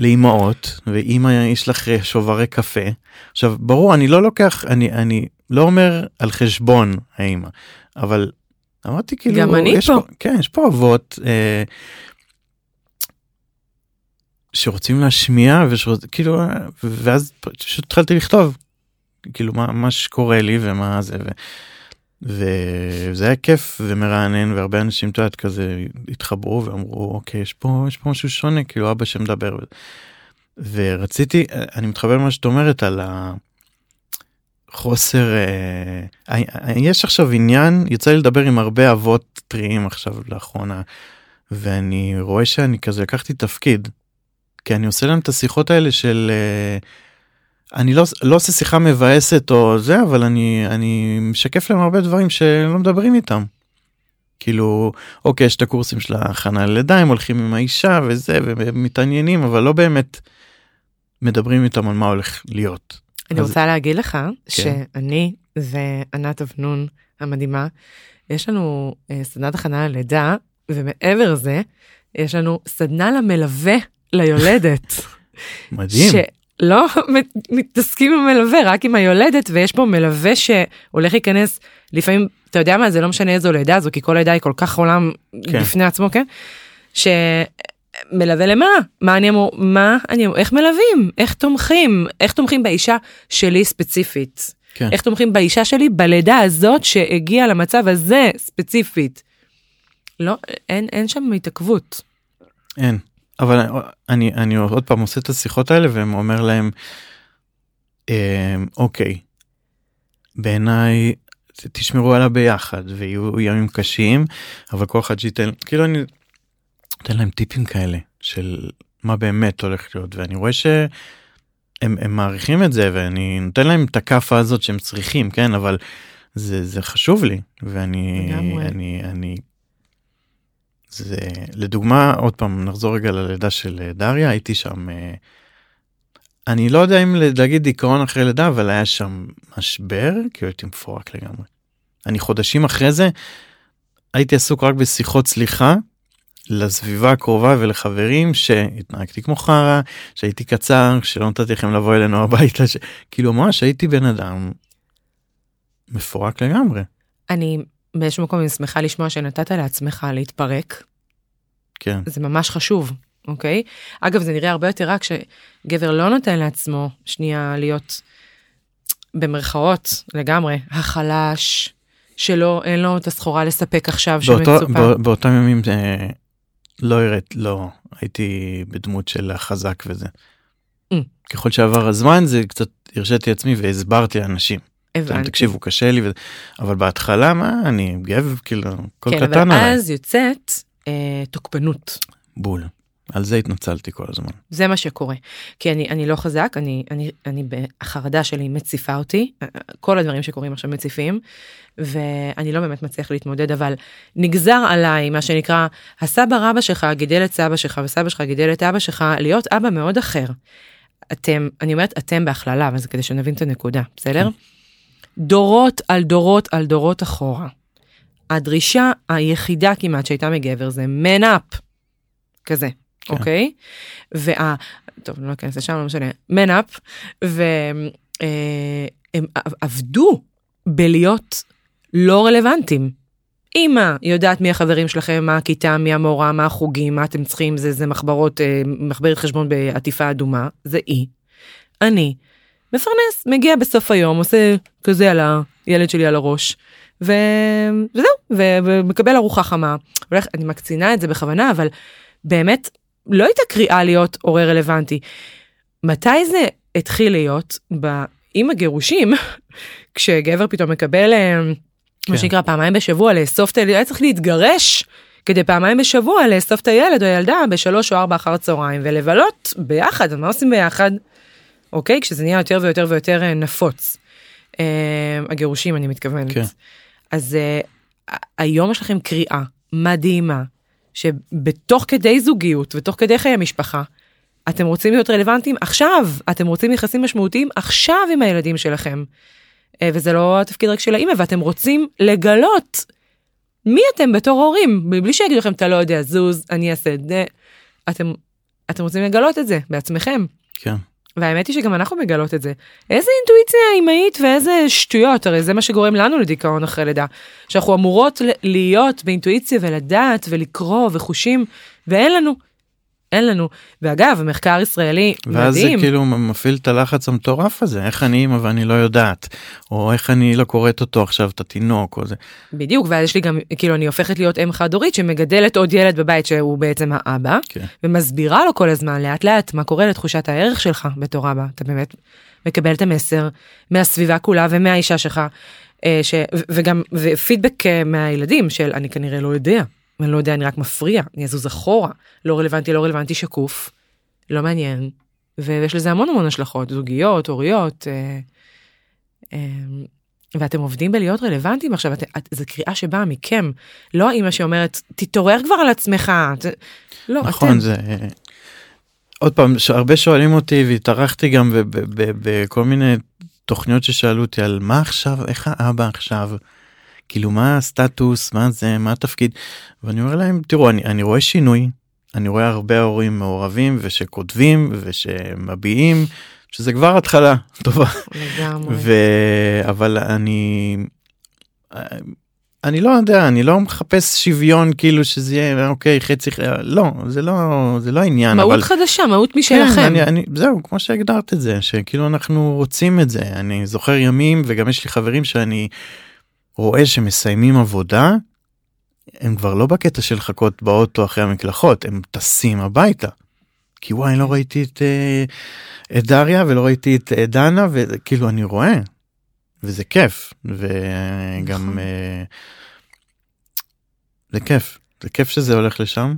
לאימהות ואימא יש לך שוברי קפה עכשיו ברור אני לא לוקח אני אני לא אומר על חשבון האימא אבל אמרתי כאילו גם אני יש פה. כן יש פה אבות אה, שרוצים להשמיע ושרוצ... כאילו ואז פשוט התחלתי לכתוב כאילו מה מה שקורה לי ומה זה ו... וזה היה כיף ומרענן והרבה אנשים יודעת כזה התחברו ואמרו אוקיי יש פה יש פה משהו שונה כאילו אבא שמדבר. ורציתי אני מתחבר למה שאת אומרת על החוסר אה, אה, יש עכשיו עניין יצא לי לדבר עם הרבה אבות טריים עכשיו לאחרונה ואני רואה שאני כזה לקחתי תפקיד כי אני עושה להם את השיחות האלה של אה, אני לא לא עושה שיחה מבאסת או זה אבל אני אני משקף להם הרבה דברים שלא מדברים איתם. כאילו אוקיי יש את הקורסים של ההכנה ללידה הם הולכים עם האישה וזה ומתעניינים אבל לא באמת מדברים איתם על מה הולך להיות. אני אז- רוצה להגיד לך כן. שאני וענת אבנון המדהימה, יש לנו אה, סדנת הכנה ללידה, ומעבר לזה, יש לנו סדנה למלווה ליולדת. מדהים. מת- מתעסקים עם המלווה, רק עם היולדת, ויש פה מלווה שהולך להיכנס, לפעמים, אתה יודע מה, זה לא משנה איזו לידה זו, כי כל לידה היא כל כך עולם כן. בפני עצמו, כן? שמלווה למה? מה אני אמור, מה אני אמור, איך מלווים? איך תומכים? איך תומכים באישה שלי ספציפית? כן. איך תומכים באישה שלי בלידה הזאת שהגיעה למצב הזה ספציפית? לא, אין, אין שם התעכבות. אין. אבל אני אני עוד פעם עושה את השיחות האלה ואומר להם אמ, אוקיי בעיניי תשמרו עליה ביחד ויהיו ימים קשים אבל כל אחד שייתן כאילו אני נותן להם טיפים כאלה של מה באמת הולך להיות ואני רואה שהם הם מעריכים את זה ואני נותן להם את הכאפה הזאת שהם צריכים כן אבל זה זה חשוב לי ואני לגמרי. אני אני זה לדוגמה עוד פעם נחזור רגע ללידה של אה, דריה הייתי שם אה, אני לא יודע אם להגיד דיכאון אחרי לידה אבל היה שם משבר כי הייתי מפורק לגמרי. אני חודשים אחרי זה הייתי עסוק רק בשיחות סליחה לסביבה הקרובה ולחברים שהתנהגתי כמו חרא שהייתי קצר שלא נתתי לכם לבוא אלינו הביתה ש... כאילו ממש הייתי בן אדם מפורק לגמרי אני באיזשהו מקום אני שמחה לשמוע שנתת לעצמך להתפרק, כן זה ממש חשוב, אוקיי? אגב, זה נראה הרבה יותר רע כשגבר לא נותן לעצמו שנייה להיות במרכאות לגמרי, החלש, שלא, אין לו את הסחורה לספק עכשיו באותו, שמצופה. בא, באותם ימים אה, לא הראית לא הייתי בדמות של החזק וזה. Mm. ככל שעבר הזמן זה קצת הרשיתי עצמי והסברתי לאנשים. אתם תקשיבו קשה לי אבל בהתחלה מה אני גב כאילו כל כן, קטן אבל עליי. אז יוצאת אה, תוקפנות. בול. על זה התנצלתי כל הזמן. זה מה שקורה. כי אני, אני לא חזק, אני, אני, אני, החרדה שלי מציפה אותי, כל הדברים שקורים עכשיו מציפים, ואני לא באמת מצליח להתמודד, אבל נגזר עליי, מה שנקרא, הסבא רבא שלך גידל את סבא שלך, וסבא שלך גידל את אבא שלך, להיות אבא מאוד אחר. אתם, אני אומרת אתם בהכללה, אבל זה כדי שנבין את הנקודה, בסדר? דורות על דורות על דורות אחורה. הדרישה היחידה כמעט שהייתה מגבר זה man up, כזה, כן. אוקיי? וה... טוב, לא אכנס לשם, לא משנה, man up, והם עבדו בלהיות לא רלוונטיים. אמא יודעת מי החברים שלכם, מה הכיתה, מי המורה, מה החוגים, מה אתם צריכים, זה, זה מחברות, אה, מחברת חשבון בעטיפה אדומה, זה אי. אני מפרנס, מגיע בסוף היום, עושה כזה על הילד שלי על הראש, ו... וזהו, ו... ומקבל ארוחה חמה. הולך, אני מקצינה את זה בכוונה, אבל באמת לא הייתה קריאה להיות הורה רלוונטי. מתי זה התחיל להיות? ב... עם הגירושים, כשגבר פתאום מקבל, אה, מה כן. שנקרא, פעמיים בשבוע לאסוף את הילד, היה צריך להתגרש כדי פעמיים בשבוע לאסוף את הילד או הילדה בשלוש או ארבע אחר הצהריים ולבלות ביחד, מה עושים ביחד? אוקיי? כשזה נהיה יותר ויותר ויותר אה, נפוץ. אה, הגירושים אני מתכוונת. כן. אז אה, היום יש לכם קריאה מדהימה שבתוך כדי זוגיות ותוך כדי חיי משפחה אתם רוצים להיות רלוונטיים עכשיו אתם רוצים יחסים משמעותיים עכשיו עם הילדים שלכם. וזה לא התפקיד רק של האימא ואתם רוצים לגלות מי אתם בתור הורים מבלי שיגידו לכם אתה לא יודע זוז אני אעשה את זה. אתם אתם רוצים לגלות את זה בעצמכם. כן. והאמת היא שגם אנחנו מגלות את זה. איזה אינטואיציה אימהית ואיזה שטויות, הרי זה מה שגורם לנו לדיכאון אחרי לידה. שאנחנו אמורות להיות באינטואיציה ולדעת ולקרוא וחושים, ואין לנו. אין לנו. ואגב, מחקר ישראלי ואז זה מדהים. כאילו מפעיל את הלחץ המטורף הזה איך אני אימא ואני לא יודעת או איך אני לא קוראת אותו עכשיו את התינוק או זה. בדיוק, ואז יש לי גם, כאילו, אני הופכת להיות אם חד הורית שמגדלת עוד ילד בבית שהוא בעצם האבא, כן. ומסבירה לו כל הזמן לאט לאט מה קורה לתחושת הערך שלך בתור אבא. אתה באמת מקבל את המסר מהסביבה כולה ומהאישה שלך, אה, ש... וגם ופידבק אה, מהילדים של אני כנראה לא יודע, אני לא יודע, אני רק מפריע, אני אזוז אחורה, לא רלוונטי, לא רלוונטי, שקוף, לא מעניין, ויש לזה המון המון השלכות, זוגיות, הוריות. אה, אה, ואתם עובדים בלהיות רלוונטיים עכשיו, את, את, זו קריאה שבאה מכם, לא האימא שאומרת, תתעורר כבר על עצמך. ת... לא, נכון אתם. זה עוד פעם הרבה שואלים אותי והתארחתי גם בכל מיני תוכניות ששאלו אותי על מה עכשיו איך האבא עכשיו. כאילו מה הסטטוס מה זה מה התפקיד ואני אומר להם תראו אני אני רואה שינוי אני רואה הרבה הורים מעורבים ושכותבים ושמביעים שזה כבר התחלה טובה. ו... אבל אני אני לא יודע אני לא מחפש שוויון כאילו שזה יהיה אוקיי חצי לא זה לא זה לא העניין מהות אבל חדשה, מהות כן, משלכם. אני, אני, זהו כמו שהגדרת את זה שכאילו אנחנו רוצים את זה אני זוכר ימים וגם יש לי חברים שאני רואה שמסיימים עבודה. הם כבר לא בקטע של לחכות באוטו אחרי המקלחות הם טסים הביתה. כי וואי לא ראיתי את, אה, את דריה ולא ראיתי את אה, דנה וכאילו אני רואה. וזה כיף וגם נכון. אה, זה כיף זה כיף שזה הולך לשם.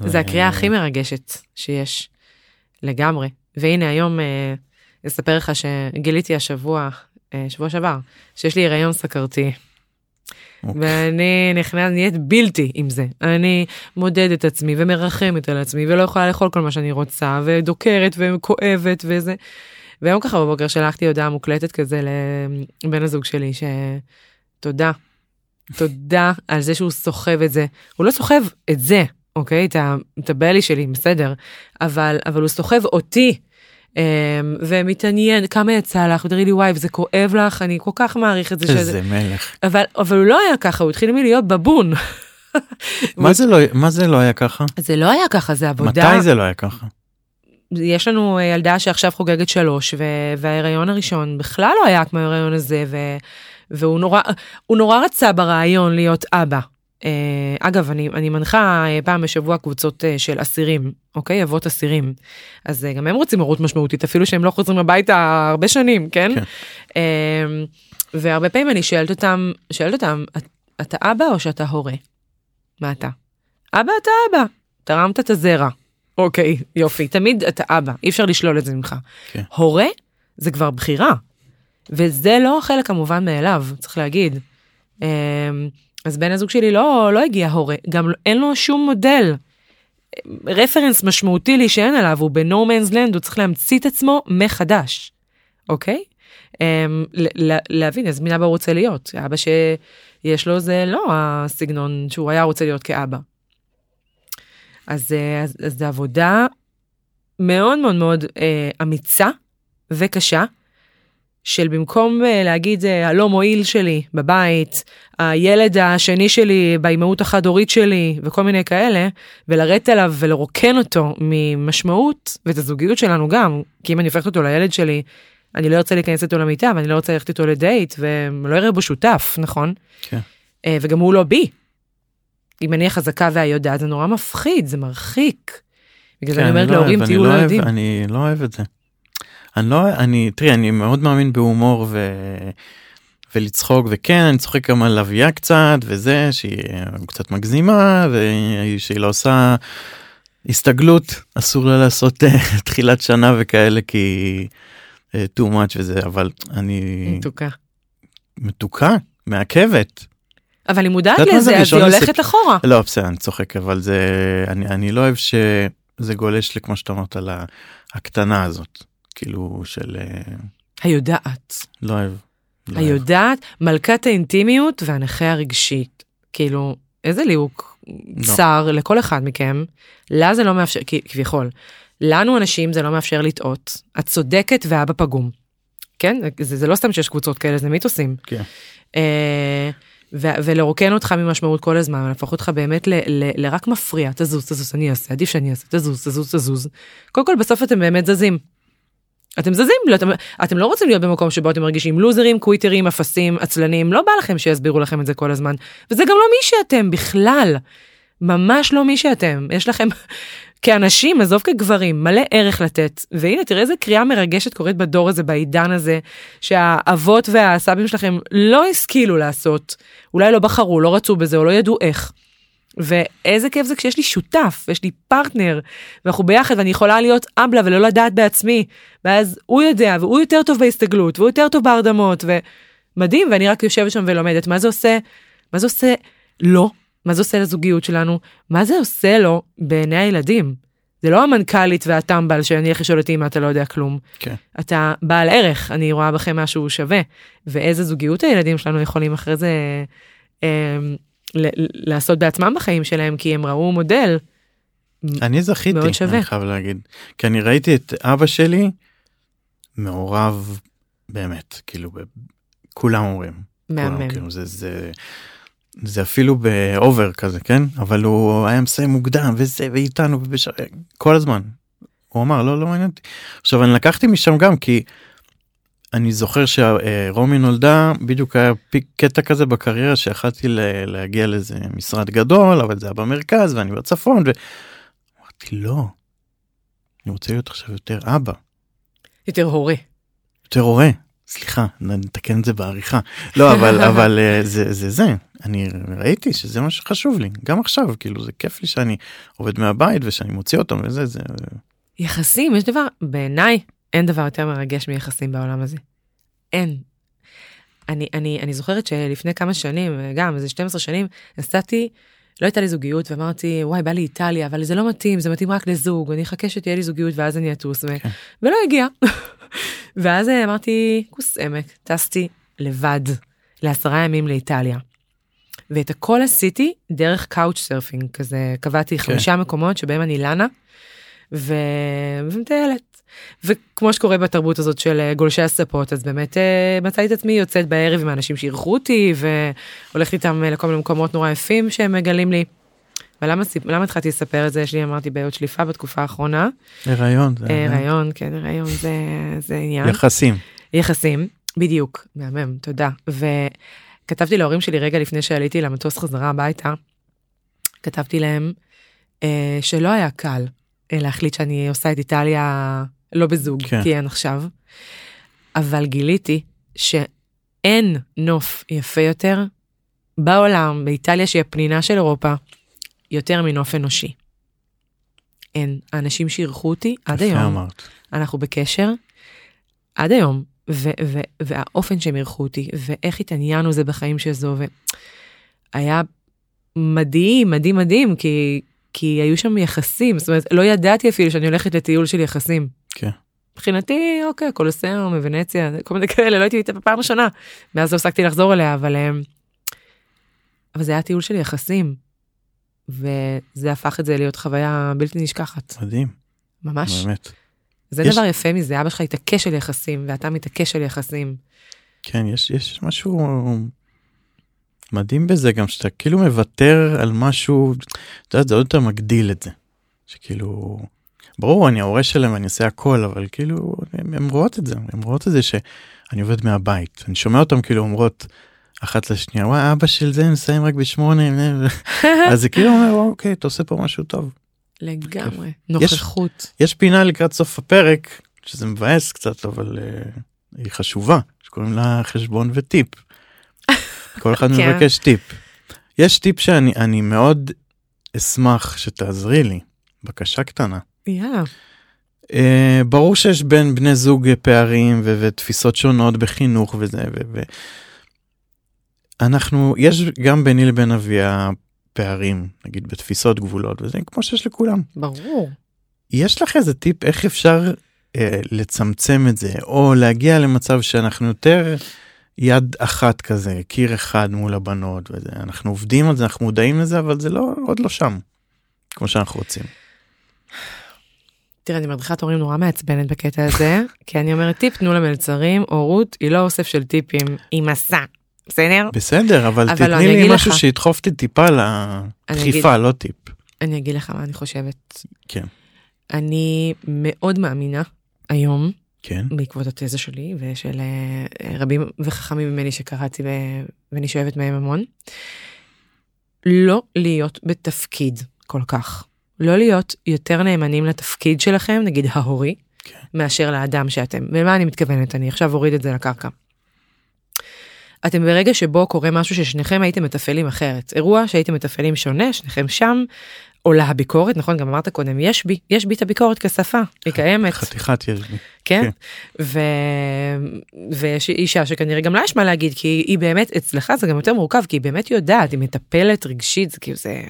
זה ו- הקריאה הכי מרגשת שיש, לגמרי. והנה היום אספר לך שגיליתי השבוע, שבוע שעבר, שיש לי הריון סכרתי. אוקיי. ואני נכנעת, נהיית בלתי עם זה. אני מודדת את עצמי ומרחמת על עצמי ולא יכולה לאכול כל מה שאני רוצה ודוקרת וכואבת וזה. והיום ככה בבוקר שלחתי הודעה מוקלטת כזה לבן הזוג שלי שתודה. תודה על זה שהוא סוחב את זה. הוא לא סוחב את זה, אוקיי? את הבלי שלי, בסדר. אבל, אבל הוא סוחב אותי. אמ, ומתעניין כמה יצא לך ותראי לי וואי וזה כואב לך אני כל כך מעריך את זה שזה איזה מלך. אבל אבל הוא לא היה ככה הוא התחיל מלהיות בבון. מה זה לא מה זה לא היה ככה? זה לא היה ככה זה עבודה מתי זה לא היה ככה? יש לנו אה, ילדה שעכשיו חוגגת שלוש ו- וההיריון הראשון בכלל לא היה כמו ההיריון הזה ו- והוא נורא נורא רצה ברעיון להיות אבא. אה, אגב אני אני מנחה אה, פעם בשבוע קבוצות אה, של אסירים אוקיי אבות אסירים אז גם הם רוצים הורות משמעותית אפילו שהם לא חוזרים הביתה הרבה שנים כן. כן. אה, והרבה פעמים אני שואלת אותם שואלת אותם "את- אתה אבא או שאתה הורה? מה אתה? אבא אתה אבא תרמת את הזרע. אוקיי יופי תמיד אתה אבא אי אפשר לשלול את זה ממך. כן. הורה זה כבר בחירה. וזה לא החלק המובן מאליו צריך להגיד. אמ, אז בן הזוג שלי לא לא הגיע הורה גם אין לו שום מודל. רפרנס משמעותי להישען עליו הוא man's land הוא צריך להמציא את עצמו מחדש. אוקיי? אמ, ל- ל- להבין איזה מין אבא הוא רוצה להיות אבא שיש לו זה לא הסגנון שהוא היה רוצה להיות כאבא. אז, אה, זו עבודה מאוד מאוד מאוד אה, אמיצה וקשה, של במקום אה, להגיד אה, הלא מועיל שלי בבית, הילד השני שלי באימהות החד-הורית שלי וכל מיני כאלה, ולרדת עליו ולרוקן אותו ממשמעות, ואת הזוגיות שלנו גם, כי אם אני הופכת אותו לילד שלי, אני לא ארצה להיכנס איתו למיטה ואני לא רוצה ללכת איתו לדייט ולא אראה בו שותף, נכון? כן. אה, וגם הוא לא בי. אם אני החזקה והיודעת זה נורא מפחיד, זה מרחיק. בגלל זה כן, אני אומרת לא להורים תהיו לא יודעים. אני לא אוהב את זה. אני לא אני תראי אני מאוד מאמין בהומור ו... ולצחוק וכן אני צוחק גם על אביה קצת וזה שהיא קצת מגזימה ושהיא לא עושה הסתגלות אסור לה לעשות אה, תחילת שנה וכאלה כי אה, too much וזה אבל אני מתוקה. מתוקה מעכבת אבל היא מודעת לזה, אז היא לספ- הולכת אחורה. לא בסדר אני צוחק אבל זה אני אני לא אוהב שזה גולש לכמו שאתה אמרת על הקטנה הזאת כאילו של אה, היודעת. לא אוהב. לא. היודעת, מלכת האינטימיות והנכה הרגשית. כאילו, איזה ליהוק לא. צר לכל אחד מכם. לה זה לא מאפשר, כביכול. לנו אנשים זה לא מאפשר לטעות. את צודקת ואבא פגום. כן? זה, זה לא סתם שיש קבוצות כאלה, זה מיתוסים. כן. אה, ו- ולרוקן אותך ממשמעות כל הזמן, להפוך אותך באמת ל- ל- לרק מפריע, תזוז, תזוז, אני אעשה, עדיף שאני אעשה, תזוז, תזוז, תזוז. קודם כל, בסוף אתם באמת זזים. אתם זזים, לא, אתם, אתם לא רוצים להיות במקום שבו אתם מרגישים לוזרים, קוויטרים, אפסים, עצלנים, לא בא לכם שיסבירו לכם את זה כל הזמן. וזה גם לא מי שאתם בכלל. ממש לא מי שאתם. יש לכם, כאנשים, עזוב כגברים, מלא ערך לתת. והנה, תראה איזה קריאה מרגשת קורית בדור הזה, בעידן הזה, שהאבות והסבים שלכם לא השכילו לעשות. אולי לא בחרו, לא רצו בזה, או לא ידעו איך. ואיזה כיף זה כשיש לי שותף, יש לי פרטנר, ואנחנו ביחד ואני יכולה להיות אבלה ולא לדעת בעצמי, ואז הוא יודע, והוא יותר טוב בהסתגלות, והוא יותר טוב בהרדמות, ומדהים, ואני רק יושבת שם ולומדת, מה זה עושה, מה זה עושה לו, מה זה עושה לזוגיות שלנו, מה זה עושה לו בעיני הילדים. זה לא המנכ"לית והטמבל שאני איך לשאול אותי אם אתה לא יודע כלום. כן. אתה בעל ערך, אני רואה בכם משהו שווה, ואיזה זוגיות הילדים שלנו יכולים אחרי זה אה, לעשות בעצמם בחיים שלהם, כי הם ראו מודל. אני זכיתי, מאוד שווה. אני חייב להגיד. כי אני ראיתי את אבא שלי מעורב באמת, כאילו, כולם אומרים. מהמם. כאילו, זה, זה, זה אפילו באובר כזה, כן? אבל הוא היה מסיים מוקדם וזה, ואיתנו, ובש... כל הזמן. הוא אמר, לא, לא מעניין אותי. עכשיו, אני לקחתי משם גם, כי אני זוכר שרומי נולדה, בדיוק היה פיק קטע כזה בקריירה שיכלתי להגיע לאיזה משרד גדול, אבל זה היה במרכז ואני בצפון, ואמרתי, לא, אני רוצה להיות עכשיו יותר אבא, יותר הורה. יותר הורה. סליחה, נתקן את זה בעריכה. לא, אבל, אבל אה, זה, זה זה, אני ראיתי שזה מה שחשוב לי, גם עכשיו, כאילו זה כיף לי שאני עובד מהבית ושאני מוציא אותם וזה, זה, יחסים, יש דבר, בעיניי, אין דבר יותר מרגש מיחסים בעולם הזה. אין. אני, אני, אני זוכרת שלפני כמה שנים, גם איזה 12 שנים, נסעתי, לא הייתה לי זוגיות, ואמרתי, וואי, בא לי איטליה, אבל זה לא מתאים, זה מתאים רק לזוג, אני אחכה שתהיה לי זוגיות ואז אני אטוס, ו... כן. ולא הגיע. ואז אה, אמרתי, כוס אמק, טסתי לבד לעשרה ימים לאיטליה. ואת הכל עשיתי דרך couchsurfing, כזה קבעתי כן. חמישה מקומות שבהם אני לנה, ו... ומטיילת. וכמו שקורה בתרבות הזאת של אה, גולשי הספות, אז באמת אה, מצאתי את עצמי יוצאת בערב עם האנשים שאירחו אותי, והולכת איתם אה, לכל מיני מקומות נורא יפים שהם מגלים לי. ולמה למה התחלתי לספר את זה? יש לי, אמרתי, בעיות שליפה בתקופה האחרונה. הריון, זה רעיון, כן, רעיון זה, זה עניין. יחסים. יחסים, בדיוק, מהמם, תודה. וכתבתי להורים שלי רגע לפני שעליתי למטוס חזרה הביתה, כתבתי להם אה, שלא היה קל אה, להחליט שאני עושה את איטליה לא בזוג, כן. כי אין עכשיו, אבל גיליתי שאין נוף יפה יותר בעולם, באיטליה שהיא הפנינה של אירופה, יותר מנוף אנושי. אין. האנשים שאירחו אותי עד היום, אמרת. אנחנו בקשר עד היום, ו- ו- והאופן שהם אירחו אותי, ואיך התעניינו זה בחיים של זו, והיה מדהים, מדהים, מדהים, כי, כי היו שם יחסים, זאת אומרת, לא ידעתי אפילו שאני הולכת לטיול של יחסים. כן. מבחינתי, אוקיי, קולוסיאום, ונציה, כל מיני כאלה, לא הייתי איתה בפעם ראשונה, מאז לא הפסקתי לחזור אליה, אבל, אמ, אבל זה היה טיול של יחסים, וזה הפך את זה להיות חוויה בלתי נשכחת, מדהים, ממש. באמת. זה יש- דבר יפה מזה, אבא שלך התעקש על יחסים, ואתה מתעקש על יחסים. כן, יש, יש משהו מדהים בזה גם שאתה כאילו מוותר על משהו, אתה יודע, זה עוד יותר מגדיל את זה. שכאילו, ברור, אני ההורה שלהם ואני אעשה הכל, אבל כאילו, הם רואות את זה, הם רואות את זה שאני עובד מהבית. אני שומע אותם כאילו אומרות אחת לשנייה, וואי, אבא של זה מסיים רק בשמונה, אז זה כאילו אומר, אוקיי, אתה עושה פה משהו טוב. לגמרי. נוכחות. יש פינה לקראת סוף הפרק, שזה מבאס קצת, אבל uh, היא חשובה, שקוראים לה חשבון וטיפ. כל אחד כן. מבקש טיפ. יש טיפ שאני אני מאוד אשמח שתעזרי לי, בקשה קטנה. יאללה. Uh, ברור שיש בין בני זוג אה, פערים ו- ותפיסות שונות בחינוך וזה ו- ו- אנחנו יש גם ביני לבין אביה פערים נגיד בתפיסות גבולות וזה כמו שיש לכולם. ברור. יש לך איזה טיפ איך אפשר uh, לצמצם את זה או להגיע למצב שאנחנו יותר יד אחת כזה קיר אחד מול הבנות וזה אנחנו עובדים על זה אנחנו מודעים לזה אבל זה לא עוד לא שם כמו שאנחנו רוצים. תראה, אני מדריכת הורים נורא מעצבנת בקטע הזה, כי אני אומרת טיפ תנו למלצרים, הורות היא לא אוסף של טיפים, היא מסע, בסדר? בסדר אבל, אבל תתני אני לי משהו לך. שידחוף אותי טיפה לדחיפה לא טיפ. אני אגיד לך מה אני חושבת. כן. אני מאוד מאמינה היום, כן. בעקבות התזה שלי ושל אה, רבים וחכמים ממני שקראתי ואני שואבת מהם המון, לא להיות בתפקיד כל כך. לא להיות יותר נאמנים לתפקיד שלכם, נגיד ההורי, כן. מאשר לאדם שאתם. ומה אני מתכוונת? אני עכשיו אוריד את זה לקרקע. אתם ברגע שבו קורה משהו ששניכם הייתם מתפעלים אחרת. אירוע שהייתם מתפעלים שונה, שניכם שם, עולה הביקורת, נכון? גם אמרת קודם, יש בי, יש בי את הביקורת כשפה, היא קיימת. חתיכת יש לי. כן? כן. ו... ויש אישה שכנראה גם לה יש מה להגיד כי היא באמת אצלך זה גם יותר מורכב כי היא באמת יודעת היא מטפלת רגשית זה כאילו זה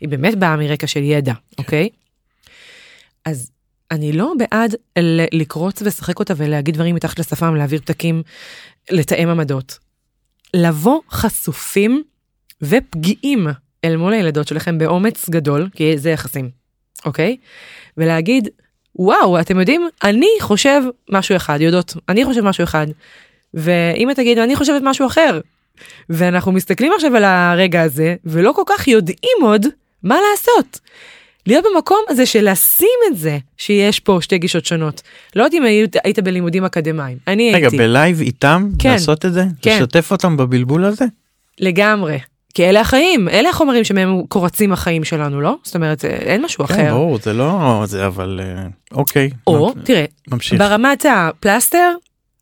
היא באמת באה מרקע של ידע אוקיי. אז אני לא בעד לקרוץ ולשחק אותה ולהגיד דברים מתחת לשפם להעביר פתקים לתאם עמדות. לבוא חשופים ופגיעים אל מול הילדות שלכם באומץ גדול כי זה יחסים אוקיי ולהגיד וואו אתם יודעים אני חושב משהו אחד יודעות אני חושב משהו אחד ואם את תגיד אני חושבת משהו אחר ואנחנו מסתכלים עכשיו על הרגע הזה ולא כל כך יודעים עוד מה לעשות. להיות במקום הזה של לשים את זה שיש פה שתי גישות שונות. לא יודעת אם היית, היית בלימודים אקדמיים אני רגע, הייתי ב live איתם? כן. לעשות את זה? כן. לשתף אותם בבלבול הזה? לגמרי. כי אלה החיים אלה החומרים שמהם קורצים החיים שלנו לא זאת אומרת אין משהו כן, אחר. ברור, זה לא זה, אבל אה, אוקיי. או ממ- תראה ממשיך. ברמת הפלסטר,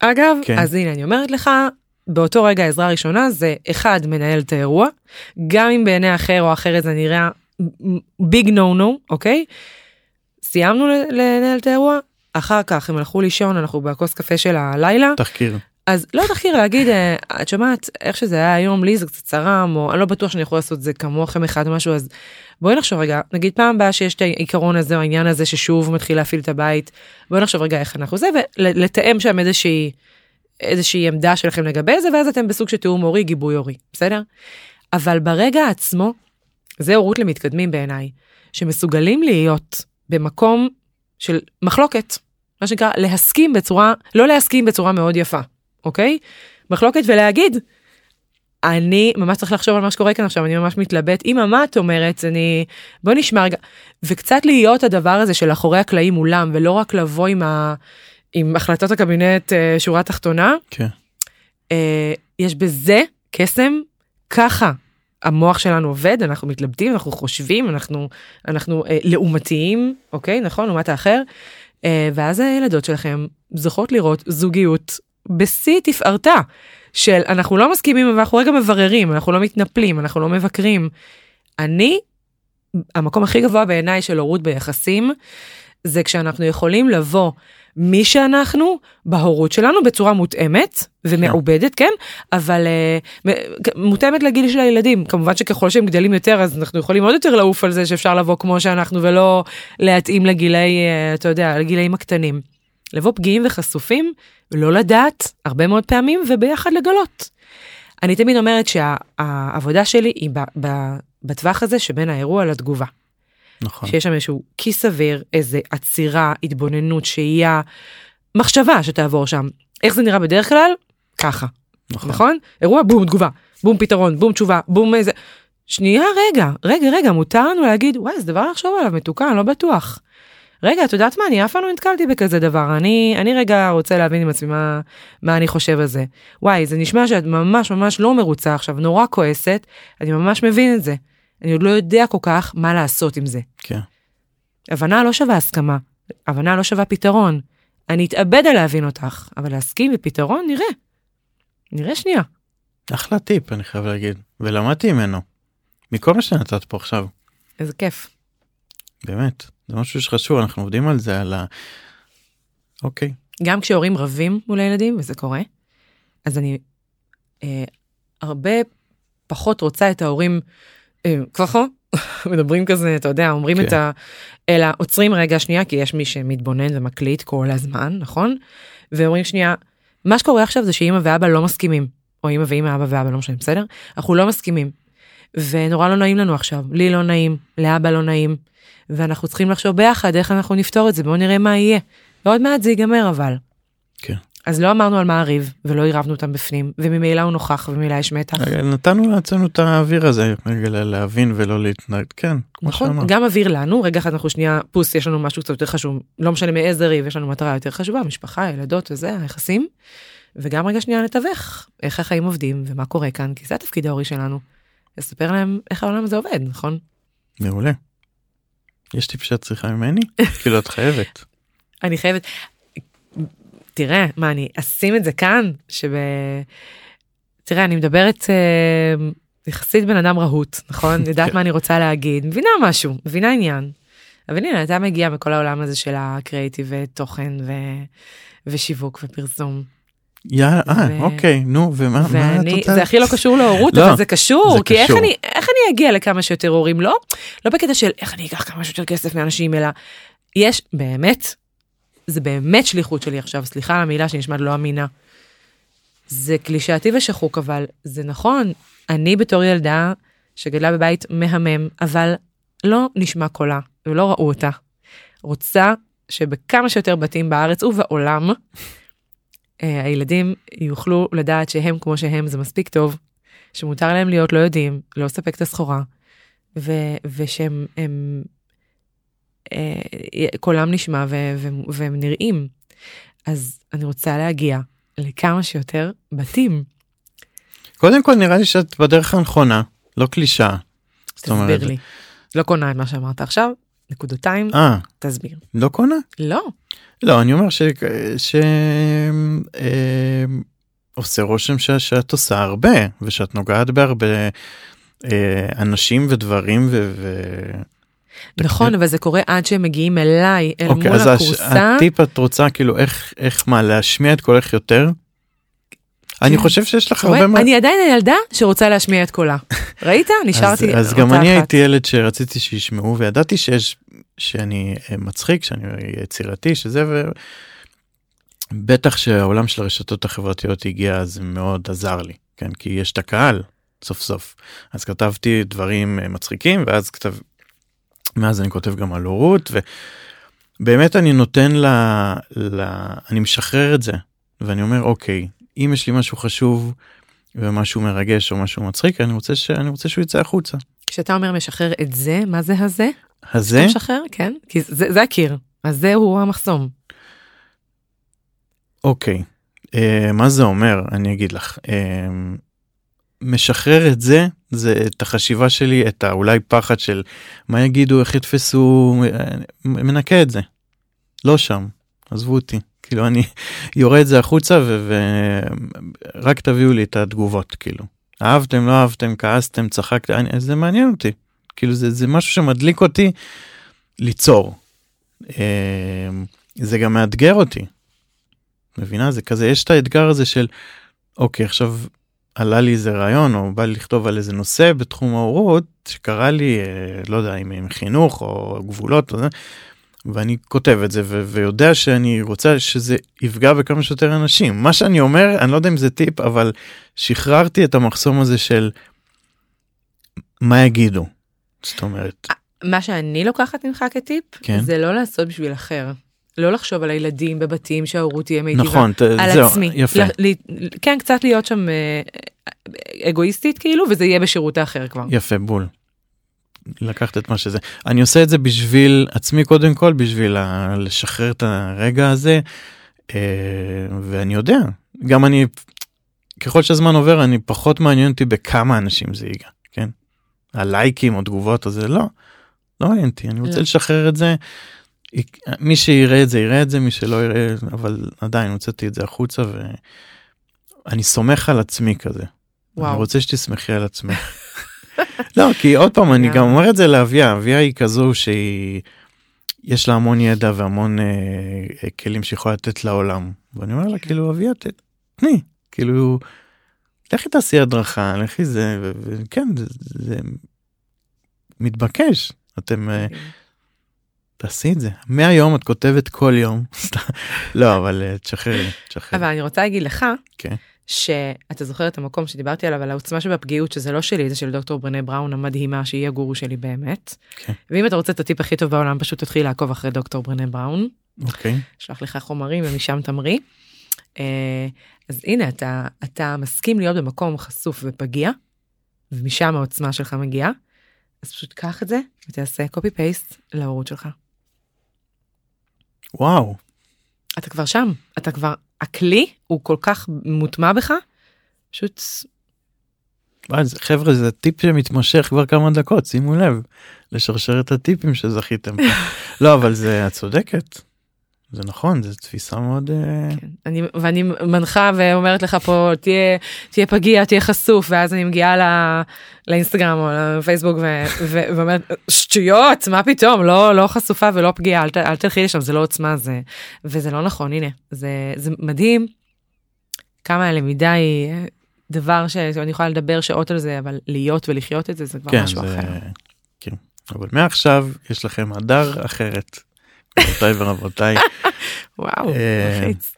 אגב, כן. אז הנה אני אומרת לך, באותו רגע עזרה ראשונה זה אחד מנהל את האירוע, גם אם בעיני אחר או אחרת זה נראה ביג נו נו, אוקיי? סיימנו לנהל את האירוע, אחר כך הם הלכו לישון, אנחנו בכוס קפה של הלילה, תחקיר. אז לא תחקיר להגיד, אה, את שומעת, איך שזה היה היום, לי זה קצת צרם, או אני לא בטוח שאני יכול לעשות את זה כמוכם אחד או משהו, אז בואי נחשוב רגע, נגיד פעם הבאה שיש את העיקרון הזה, או העניין הזה ששוב מתחיל להפעיל את הבית, בואי נחשוב רגע איך אנחנו זה, ולתאם שם איזושהי, איזושהי עמדה שלכם לגבי זה, ואז אתם בסוג של תיאום הורי, גיבוי הורי, בסדר? אבל ברגע עצמו, זה הורות למתקדמים בעיניי, שמסוגלים להיות במקום של מחלוקת, מה שנקרא להסכים בצורה, לא להסכים בצורה מאוד יפה, אוקיי? מחלוקת ולהגיד, אני ממש צריך לחשוב על מה שקורה כאן עכשיו, אני ממש מתלבט, אמא מה את אומרת, אני, בוא נשמע רגע, וקצת להיות הדבר הזה של אחורי הקלעים מולם, ולא רק לבוא עם, ה, עם החלטות הקבינט אה, שורה תחתונה, כן. אה, יש בזה קסם, ככה המוח שלנו עובד, אנחנו מתלבטים, אנחנו חושבים, אנחנו, אנחנו אה, לעומתיים, אוקיי, נכון, לעומת האחר, אה, ואז הילדות שלכם זוכות לראות זוגיות בשיא תפארתה, של אנחנו לא מסכימים, אבל אנחנו רגע מבררים, אנחנו לא מתנפלים, אנחנו לא מבקרים. אני, המקום הכי גבוה בעיניי של הורות ביחסים, זה כשאנחנו יכולים לבוא מי שאנחנו בהורות שלנו בצורה מותאמת ומעובדת כן אבל uh, מותאמת לגיל של הילדים כמובן שככל שהם גדלים יותר אז אנחנו יכולים עוד יותר לעוף על זה שאפשר לבוא כמו שאנחנו ולא להתאים לגילי uh, אתה יודע לגילאים הקטנים. לבוא פגיעים וחשופים לא לדעת הרבה מאוד פעמים וביחד לגלות. אני תמיד אומרת שהעבודה שלי היא ב, ב, בטווח הזה שבין האירוע לתגובה. נכון. שיש שם איזשהו כי סביר, איזה עצירה, התבוננות, שהייה, מחשבה שתעבור שם. איך זה נראה בדרך כלל? ככה, נכון. נכון? אירוע בום תגובה, בום פתרון, בום תשובה, בום איזה... שנייה רגע, רגע רגע, מותר לנו להגיד וואי זה דבר לחשוב עליו מתוקה, אני לא בטוח. רגע את יודעת מה אני אף פעם לא נתקלתי בכזה דבר אני אני רגע רוצה להבין עם עצמי מה מה אני חושב על זה וואי זה נשמע שאת ממש ממש לא מרוצה עכשיו נורא כועסת אני ממש מבין את זה אני עוד לא יודע כל כך מה לעשות עם זה. כן. הבנה לא שווה הסכמה, הבנה לא שווה פתרון. אני אתאבד על להבין אותך, אבל להסכים בפתרון נראה. נראה שנייה. אחלה טיפ אני חייב להגיד ולמדתי ממנו. מכל מה שנתת פה עכשיו איזה כיף. באמת זה משהו שחשוב אנחנו עובדים על זה על ה... אוקיי גם כשהורים רבים מול הילדים, וזה קורה, אז אני אה, הרבה פחות רוצה את ההורים אה, ככה, מדברים כזה, אתה יודע, אומרים כן. את ה... אלא עוצרים רגע שנייה, כי יש מי שמתבונן ומקליט כל הזמן, נכון? ואומרים שנייה, מה שקורה עכשיו זה שאמא ואבא לא מסכימים, או אמא ואמא, אבא ואבא, לא משנה, בסדר? אנחנו לא מסכימים. ונורא לא נעים לנו עכשיו, לי לא נעים, לאבא לא נעים, ואנחנו צריכים לחשוב ביחד איך אנחנו נפתור את זה, בואו נראה מה יהיה. ועוד מעט זה ייגמר אבל. כן. אז לא אמרנו על מה הריב, ולא עירבנו אותם בפנים, וממילא הוא נוכח, וממילא יש מתח. נתנו לעצמנו את האוויר הזה רגע לה- להבין ולא להתנהג כן כמו נכון, שאמרת. גם אוויר לנו, רגע אחד אנחנו שנייה, פוס, יש לנו משהו קצת יותר חשוב, לא משנה מאיזה ריב, יש לנו מטרה יותר חשובה, משפחה, ילדות וזה, היחסים. וגם רגע שנייה לתווך, איך החיים עובדים ומה קורה כאן, כי זה התפקיד ההורי שלנו. לספר להם איך העולם הזה עובד, נכון? מעולה. יש טיפ שאת צריכה ממני? כאילו את חייבת. אני חייבת, תראה, מה אני אשים את זה כאן, שב... תראה, אני מדברת אה, יחסית בן אדם רהוט, נכון? יודעת כן. מה אני רוצה להגיד, מבינה משהו, מבינה עניין. אבל הנה, אתה מגיע מכל העולם הזה של הקריאיטיב ותוכן ו... ושיווק ופרסום. יאללה, אה, ו- אוקיי, נו, ומה מה את רוצה? זה הכי לא קשור להורות, לא, אבל זה קשור, זה כי איך קשור. אני, איך אני אגיע לכמה שיותר הורים? לא, לא בקטע של איך אני אקח כמה שיותר כסף מאנשים, אלא יש באמת, זה באמת שליחות שלי עכשיו, סליחה על המילה שנשמעת לא אמינה. זה קלישאתי ושחוק, אבל זה נכון, אני בתור ילדה שגדלה בבית מהמם, אבל לא נשמע קולה ולא ראו אותה. רוצה שבכמה שיותר בתים בארץ ובעולם, הילדים יוכלו לדעת שהם כמו שהם זה מספיק טוב, שמותר להם להיות לא יודעים, לא לספק את הסחורה, ו- ושהם הם, אה, קולם נשמע ו- ו- והם נראים. אז אני רוצה להגיע לכמה שיותר בתים. קודם כל נראה לי שאת בדרך הנכונה, לא קלישאה. תסביר לי. לא קונה את מה שאמרת עכשיו, נקודתיים, אה, תסביר. לא קונה? לא, לא, אני אומר ש... ש... אה, עושה רושם ש... שאת עושה הרבה, ושאת נוגעת בהרבה אה, אנשים ודברים ו... ו... נכון, אבל זה קורה עד שהם מגיעים אליי, אל אוקיי, מול אז הש- הכורסה. הטיפ את רוצה כאילו איך איך מה להשמיע את קולך יותר? אני חושב שיש לך? הרבה מה... אני עדיין הילדה שרוצה להשמיע את קולה. ראית? נשארתי אז, אז גם אותה אני אחת. הייתי ילד שרציתי שישמעו וידעתי שיש שאני אה, מצחיק שאני יצירתי שזה ובטח שהעולם של הרשתות החברתיות הגיע אז מאוד עזר לי כן כי יש את הקהל סוף סוף אז כתבתי דברים אה, מצחיקים ואז כתב מאז אני כותב גם על הורות ובאמת אני נותן ל... ל... אני משחרר את זה ואני אומר אוקיי אם יש לי משהו חשוב ומשהו מרגש או משהו מצחיק אני רוצה ש... אני רוצה שהוא יצא החוצה. כשאתה אומר משחרר את זה, מה זה הזה? הזה אתה משחרר? כן. כי זה זה הקיר. הזה הוא המחסום. אוקיי אה, מה זה אומר אני אגיד לך אה, משחרר את זה זה את החשיבה שלי את האולי פחד של מה יגידו איך יתפסו אה, מנקה את זה לא שם עזבו אותי כאילו אני יורה את זה החוצה ורק תביאו לי את התגובות כאילו אהבתם לא אהבתם כעסתם צחקתם אני, זה מעניין אותי כאילו זה זה משהו שמדליק אותי ליצור. אה, זה גם מאתגר אותי. מבינה זה כזה יש את האתגר הזה של אוקיי עכשיו עלה לי איזה רעיון או בא לי לכתוב על איזה נושא בתחום ההורות שקרה לי אה, לא יודע אם עם חינוך או גבולות או זה, ואני כותב את זה ו- ויודע שאני רוצה שזה יפגע בכמה שיותר אנשים מה שאני אומר אני לא יודע אם זה טיפ אבל שחררתי את המחסום הזה של מה יגידו. זאת אומרת מה שאני לוקחת ממך כטיפ, כן. זה לא לעשות בשביל אחר. לא לחשוב על הילדים בבתים שההורות תהיה מיטיבה. נכון על זהו, עצמי. יפה ל- ל- כן, קצת להיות שם אה, אגואיסטית כאילו, וזה יהיה בשירות האחר כבר. יפה בול. לקחת את מה שזה אני עושה את זה בשביל עצמי קודם כל בשביל ה- לשחרר את הרגע הזה אה, ואני יודע גם אני ככל שהזמן עובר אני פחות מעניין אותי בכמה אנשים זה ייגע הלייקים או תגובות או זה לא לא מעניין אותי אני רוצה לא. לשחרר את זה. מי שיראה את זה יראה את זה מי שלא יראה אבל עדיין הוצאתי את זה החוצה אני סומך על עצמי כזה. וואו. אני רוצה שתסמכי על עצמך. לא, כי עוד פעם, אני גם. אומר את זה לאביה, אביה היא כזו שהיא, יש לה המון ידע והמון אה, אה, כלים שיכולה לתת לעולם. ואני אומר לה, כן. כאילו, אביה, ת- תני, כאילו, לכי תעשי הדרכה, לכי זה, וכן, זה, זה מתבקש. אתם, אה, תעשי את זה. מהיום את כותבת כל יום. לא, אבל אה, תשחררי, תשחררי. אבל אני רוצה להגיד לך, כן. שאתה זוכר את המקום שדיברתי עליו, על העוצמה שבפגיעות, שזה לא שלי, זה של דוקטור ברנה בראון המדהימה, שהיא הגורו שלי באמת. כן. ואם אתה רוצה את הטיפ הכי טוב בעולם, פשוט תתחיל לעקוב אחרי דוקטור ברנה בראון. אוקיי. אשלח לך חומרים ומשם תמריא. אה, אז הנה, אתה, אתה מסכים להיות במקום חשוף ופגיע, ומשם העוצמה שלך מגיעה, אז פשוט קח את זה ותעשה קופי פייסט להורות שלך. וואו. אתה כבר שם, אתה כבר, הכלי הוא כל כך מוטמע בך, פשוט זה- חבר'ה זה טיפ שמתמשך כבר כמה דקות שימו לב לשרשרת הטיפים שזכיתם. לא אבל זה את צודקת. זה נכון זו תפיסה מאוד אה, כן. אני, ואני מנחה ואומרת לך פה תהיה תהיה פגיע תהיה חשוף ואז אני מגיעה ל, לאינסטגרם או לפייסבוק ו, ו, ואומרת שטויות מה פתאום לא לא חשופה ולא פגיעה אל, ת- אל תלכי לשם זה לא עוצמה זה וזה לא נכון הנה זה זה מדהים כמה הלמידה היא אה, דבר שאני יכולה לדבר שעות על זה אבל להיות ולחיות את זה זה כבר כן משהו זה אחר. כן. אבל מעכשיו יש לכם הדר אחרת. רבותיי ורבותיי וואו אה, מלחיץ.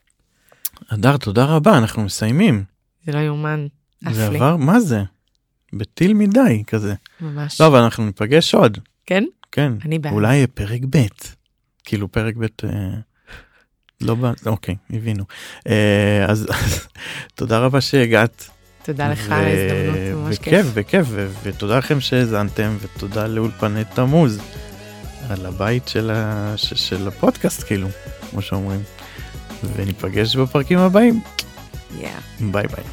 הדר תודה רבה אנחנו מסיימים. זה לא יאומן. זה עבר מה זה? בטיל מדי כזה. ממש. לא אבל אנחנו ניפגש עוד. כן? כן. אני בעד. אולי פרק ב', כאילו פרק ב', אה, לא, ב- אוקיי, הבינו. אה, אז תודה רבה שהגעת. תודה לך על ההזדמנות, ממש כיף. וכיף, ו- ותודה לכם שהאזנתם, ותודה לאולפני תמוז, על הבית של, ה- ש- של הפודקאסט, כאילו, כמו שאומרים. וניפגש בפרקים הבאים. Yeah. ביי ביי.